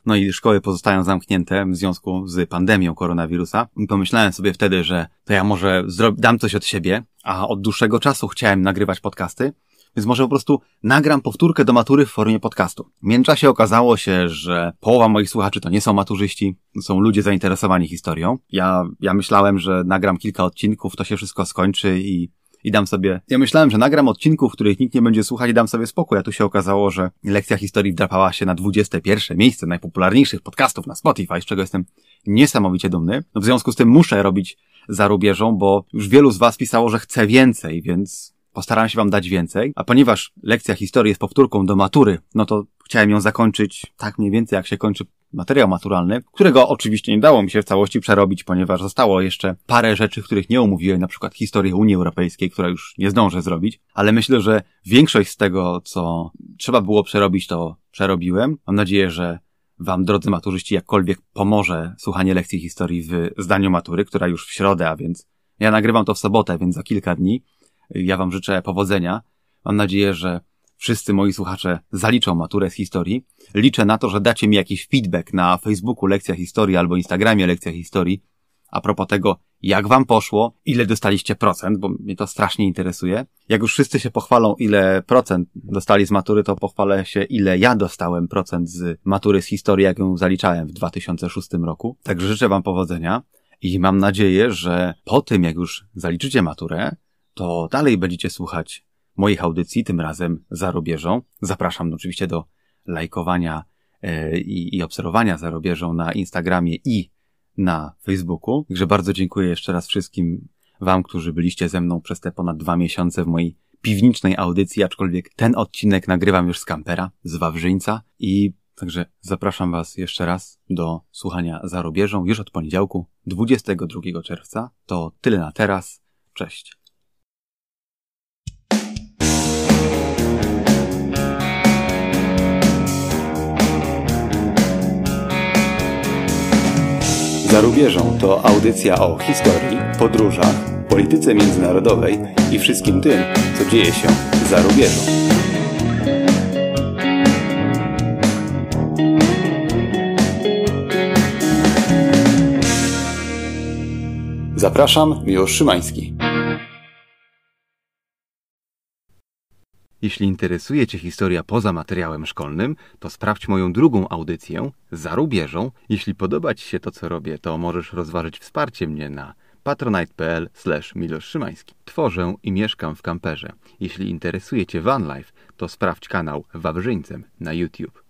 no i szkoły pozostają zamknięte w związku z pandemią koronawirusa. I pomyślałem sobie wtedy, że to ja może dam coś od siebie, a od dłuższego czasu chciałem nagrywać podcasty, więc może po prostu nagram powtórkę do matury w formie podcastu. W międzyczasie okazało się, że połowa moich słuchaczy to nie są maturzyści, są ludzie zainteresowani historią. Ja, ja myślałem, że nagram kilka odcinków, to się wszystko skończy i i dam sobie... Ja myślałem, że nagram odcinków, których nikt nie będzie słuchać i dam sobie spokój, a tu się okazało, że lekcja historii wdrapała się na 21 miejsce najpopularniejszych podcastów na Spotify, z czego jestem niesamowicie dumny. No w związku z tym muszę robić za rubieżą, bo już wielu z was pisało, że chce więcej, więc Postaram się wam dać więcej, a ponieważ lekcja historii jest powtórką do matury, no to chciałem ją zakończyć tak mniej więcej jak się kończy materiał maturalny, którego oczywiście nie dało mi się w całości przerobić, ponieważ zostało jeszcze parę rzeczy, których nie omówiłem, na przykład historię Unii Europejskiej, która już nie zdążę zrobić, ale myślę, że większość z tego, co trzeba było przerobić, to przerobiłem. Mam nadzieję, że Wam, drodzy maturzyści, jakkolwiek pomoże słuchanie lekcji historii w zdaniu matury, która już w środę, a więc ja nagrywam to w sobotę, więc za kilka dni. Ja Wam życzę powodzenia. Mam nadzieję, że wszyscy moi słuchacze zaliczą maturę z historii. Liczę na to, że dacie mi jakiś feedback na Facebooku Lekcja Historii albo Instagramie Lekcja Historii a propos tego, jak wam poszło, ile dostaliście procent, bo mnie to strasznie interesuje. Jak już wszyscy się pochwalą, ile procent dostali z matury, to pochwalę się, ile ja dostałem procent z matury z historii, jak ją zaliczałem w 2006 roku. Także życzę wam powodzenia i mam nadzieję, że po tym, jak już zaliczycie maturę, to dalej będziecie słuchać moich audycji, tym razem za rubieżą. Zapraszam oczywiście do lajkowania e, i, i obserwowania za rubieżą na Instagramie i na Facebooku. Także bardzo dziękuję jeszcze raz wszystkim Wam, którzy byliście ze mną przez te ponad dwa miesiące w mojej piwnicznej audycji, aczkolwiek ten odcinek nagrywam już z kampera, z Wawrzyńca i także zapraszam Was jeszcze raz do słuchania za rubieżą już od poniedziałku, 22 czerwca. To tyle na teraz. Cześć. Za rubieżą to audycja o historii, podróżach, polityce międzynarodowej i wszystkim tym, co dzieje się za rubieżą. Zapraszam, Miłosz Szymański. Jeśli interesuje Cię historia poza materiałem szkolnym, to sprawdź moją drugą audycję za rubieżą. Jeśli podoba Ci się to, co robię, to możesz rozważyć wsparcie mnie na patronite.pl Milosz Szymański. Tworzę i mieszkam w kamperze. Jeśli interesuje Cię vanlife, to sprawdź kanał Wawrzyńcem na YouTube.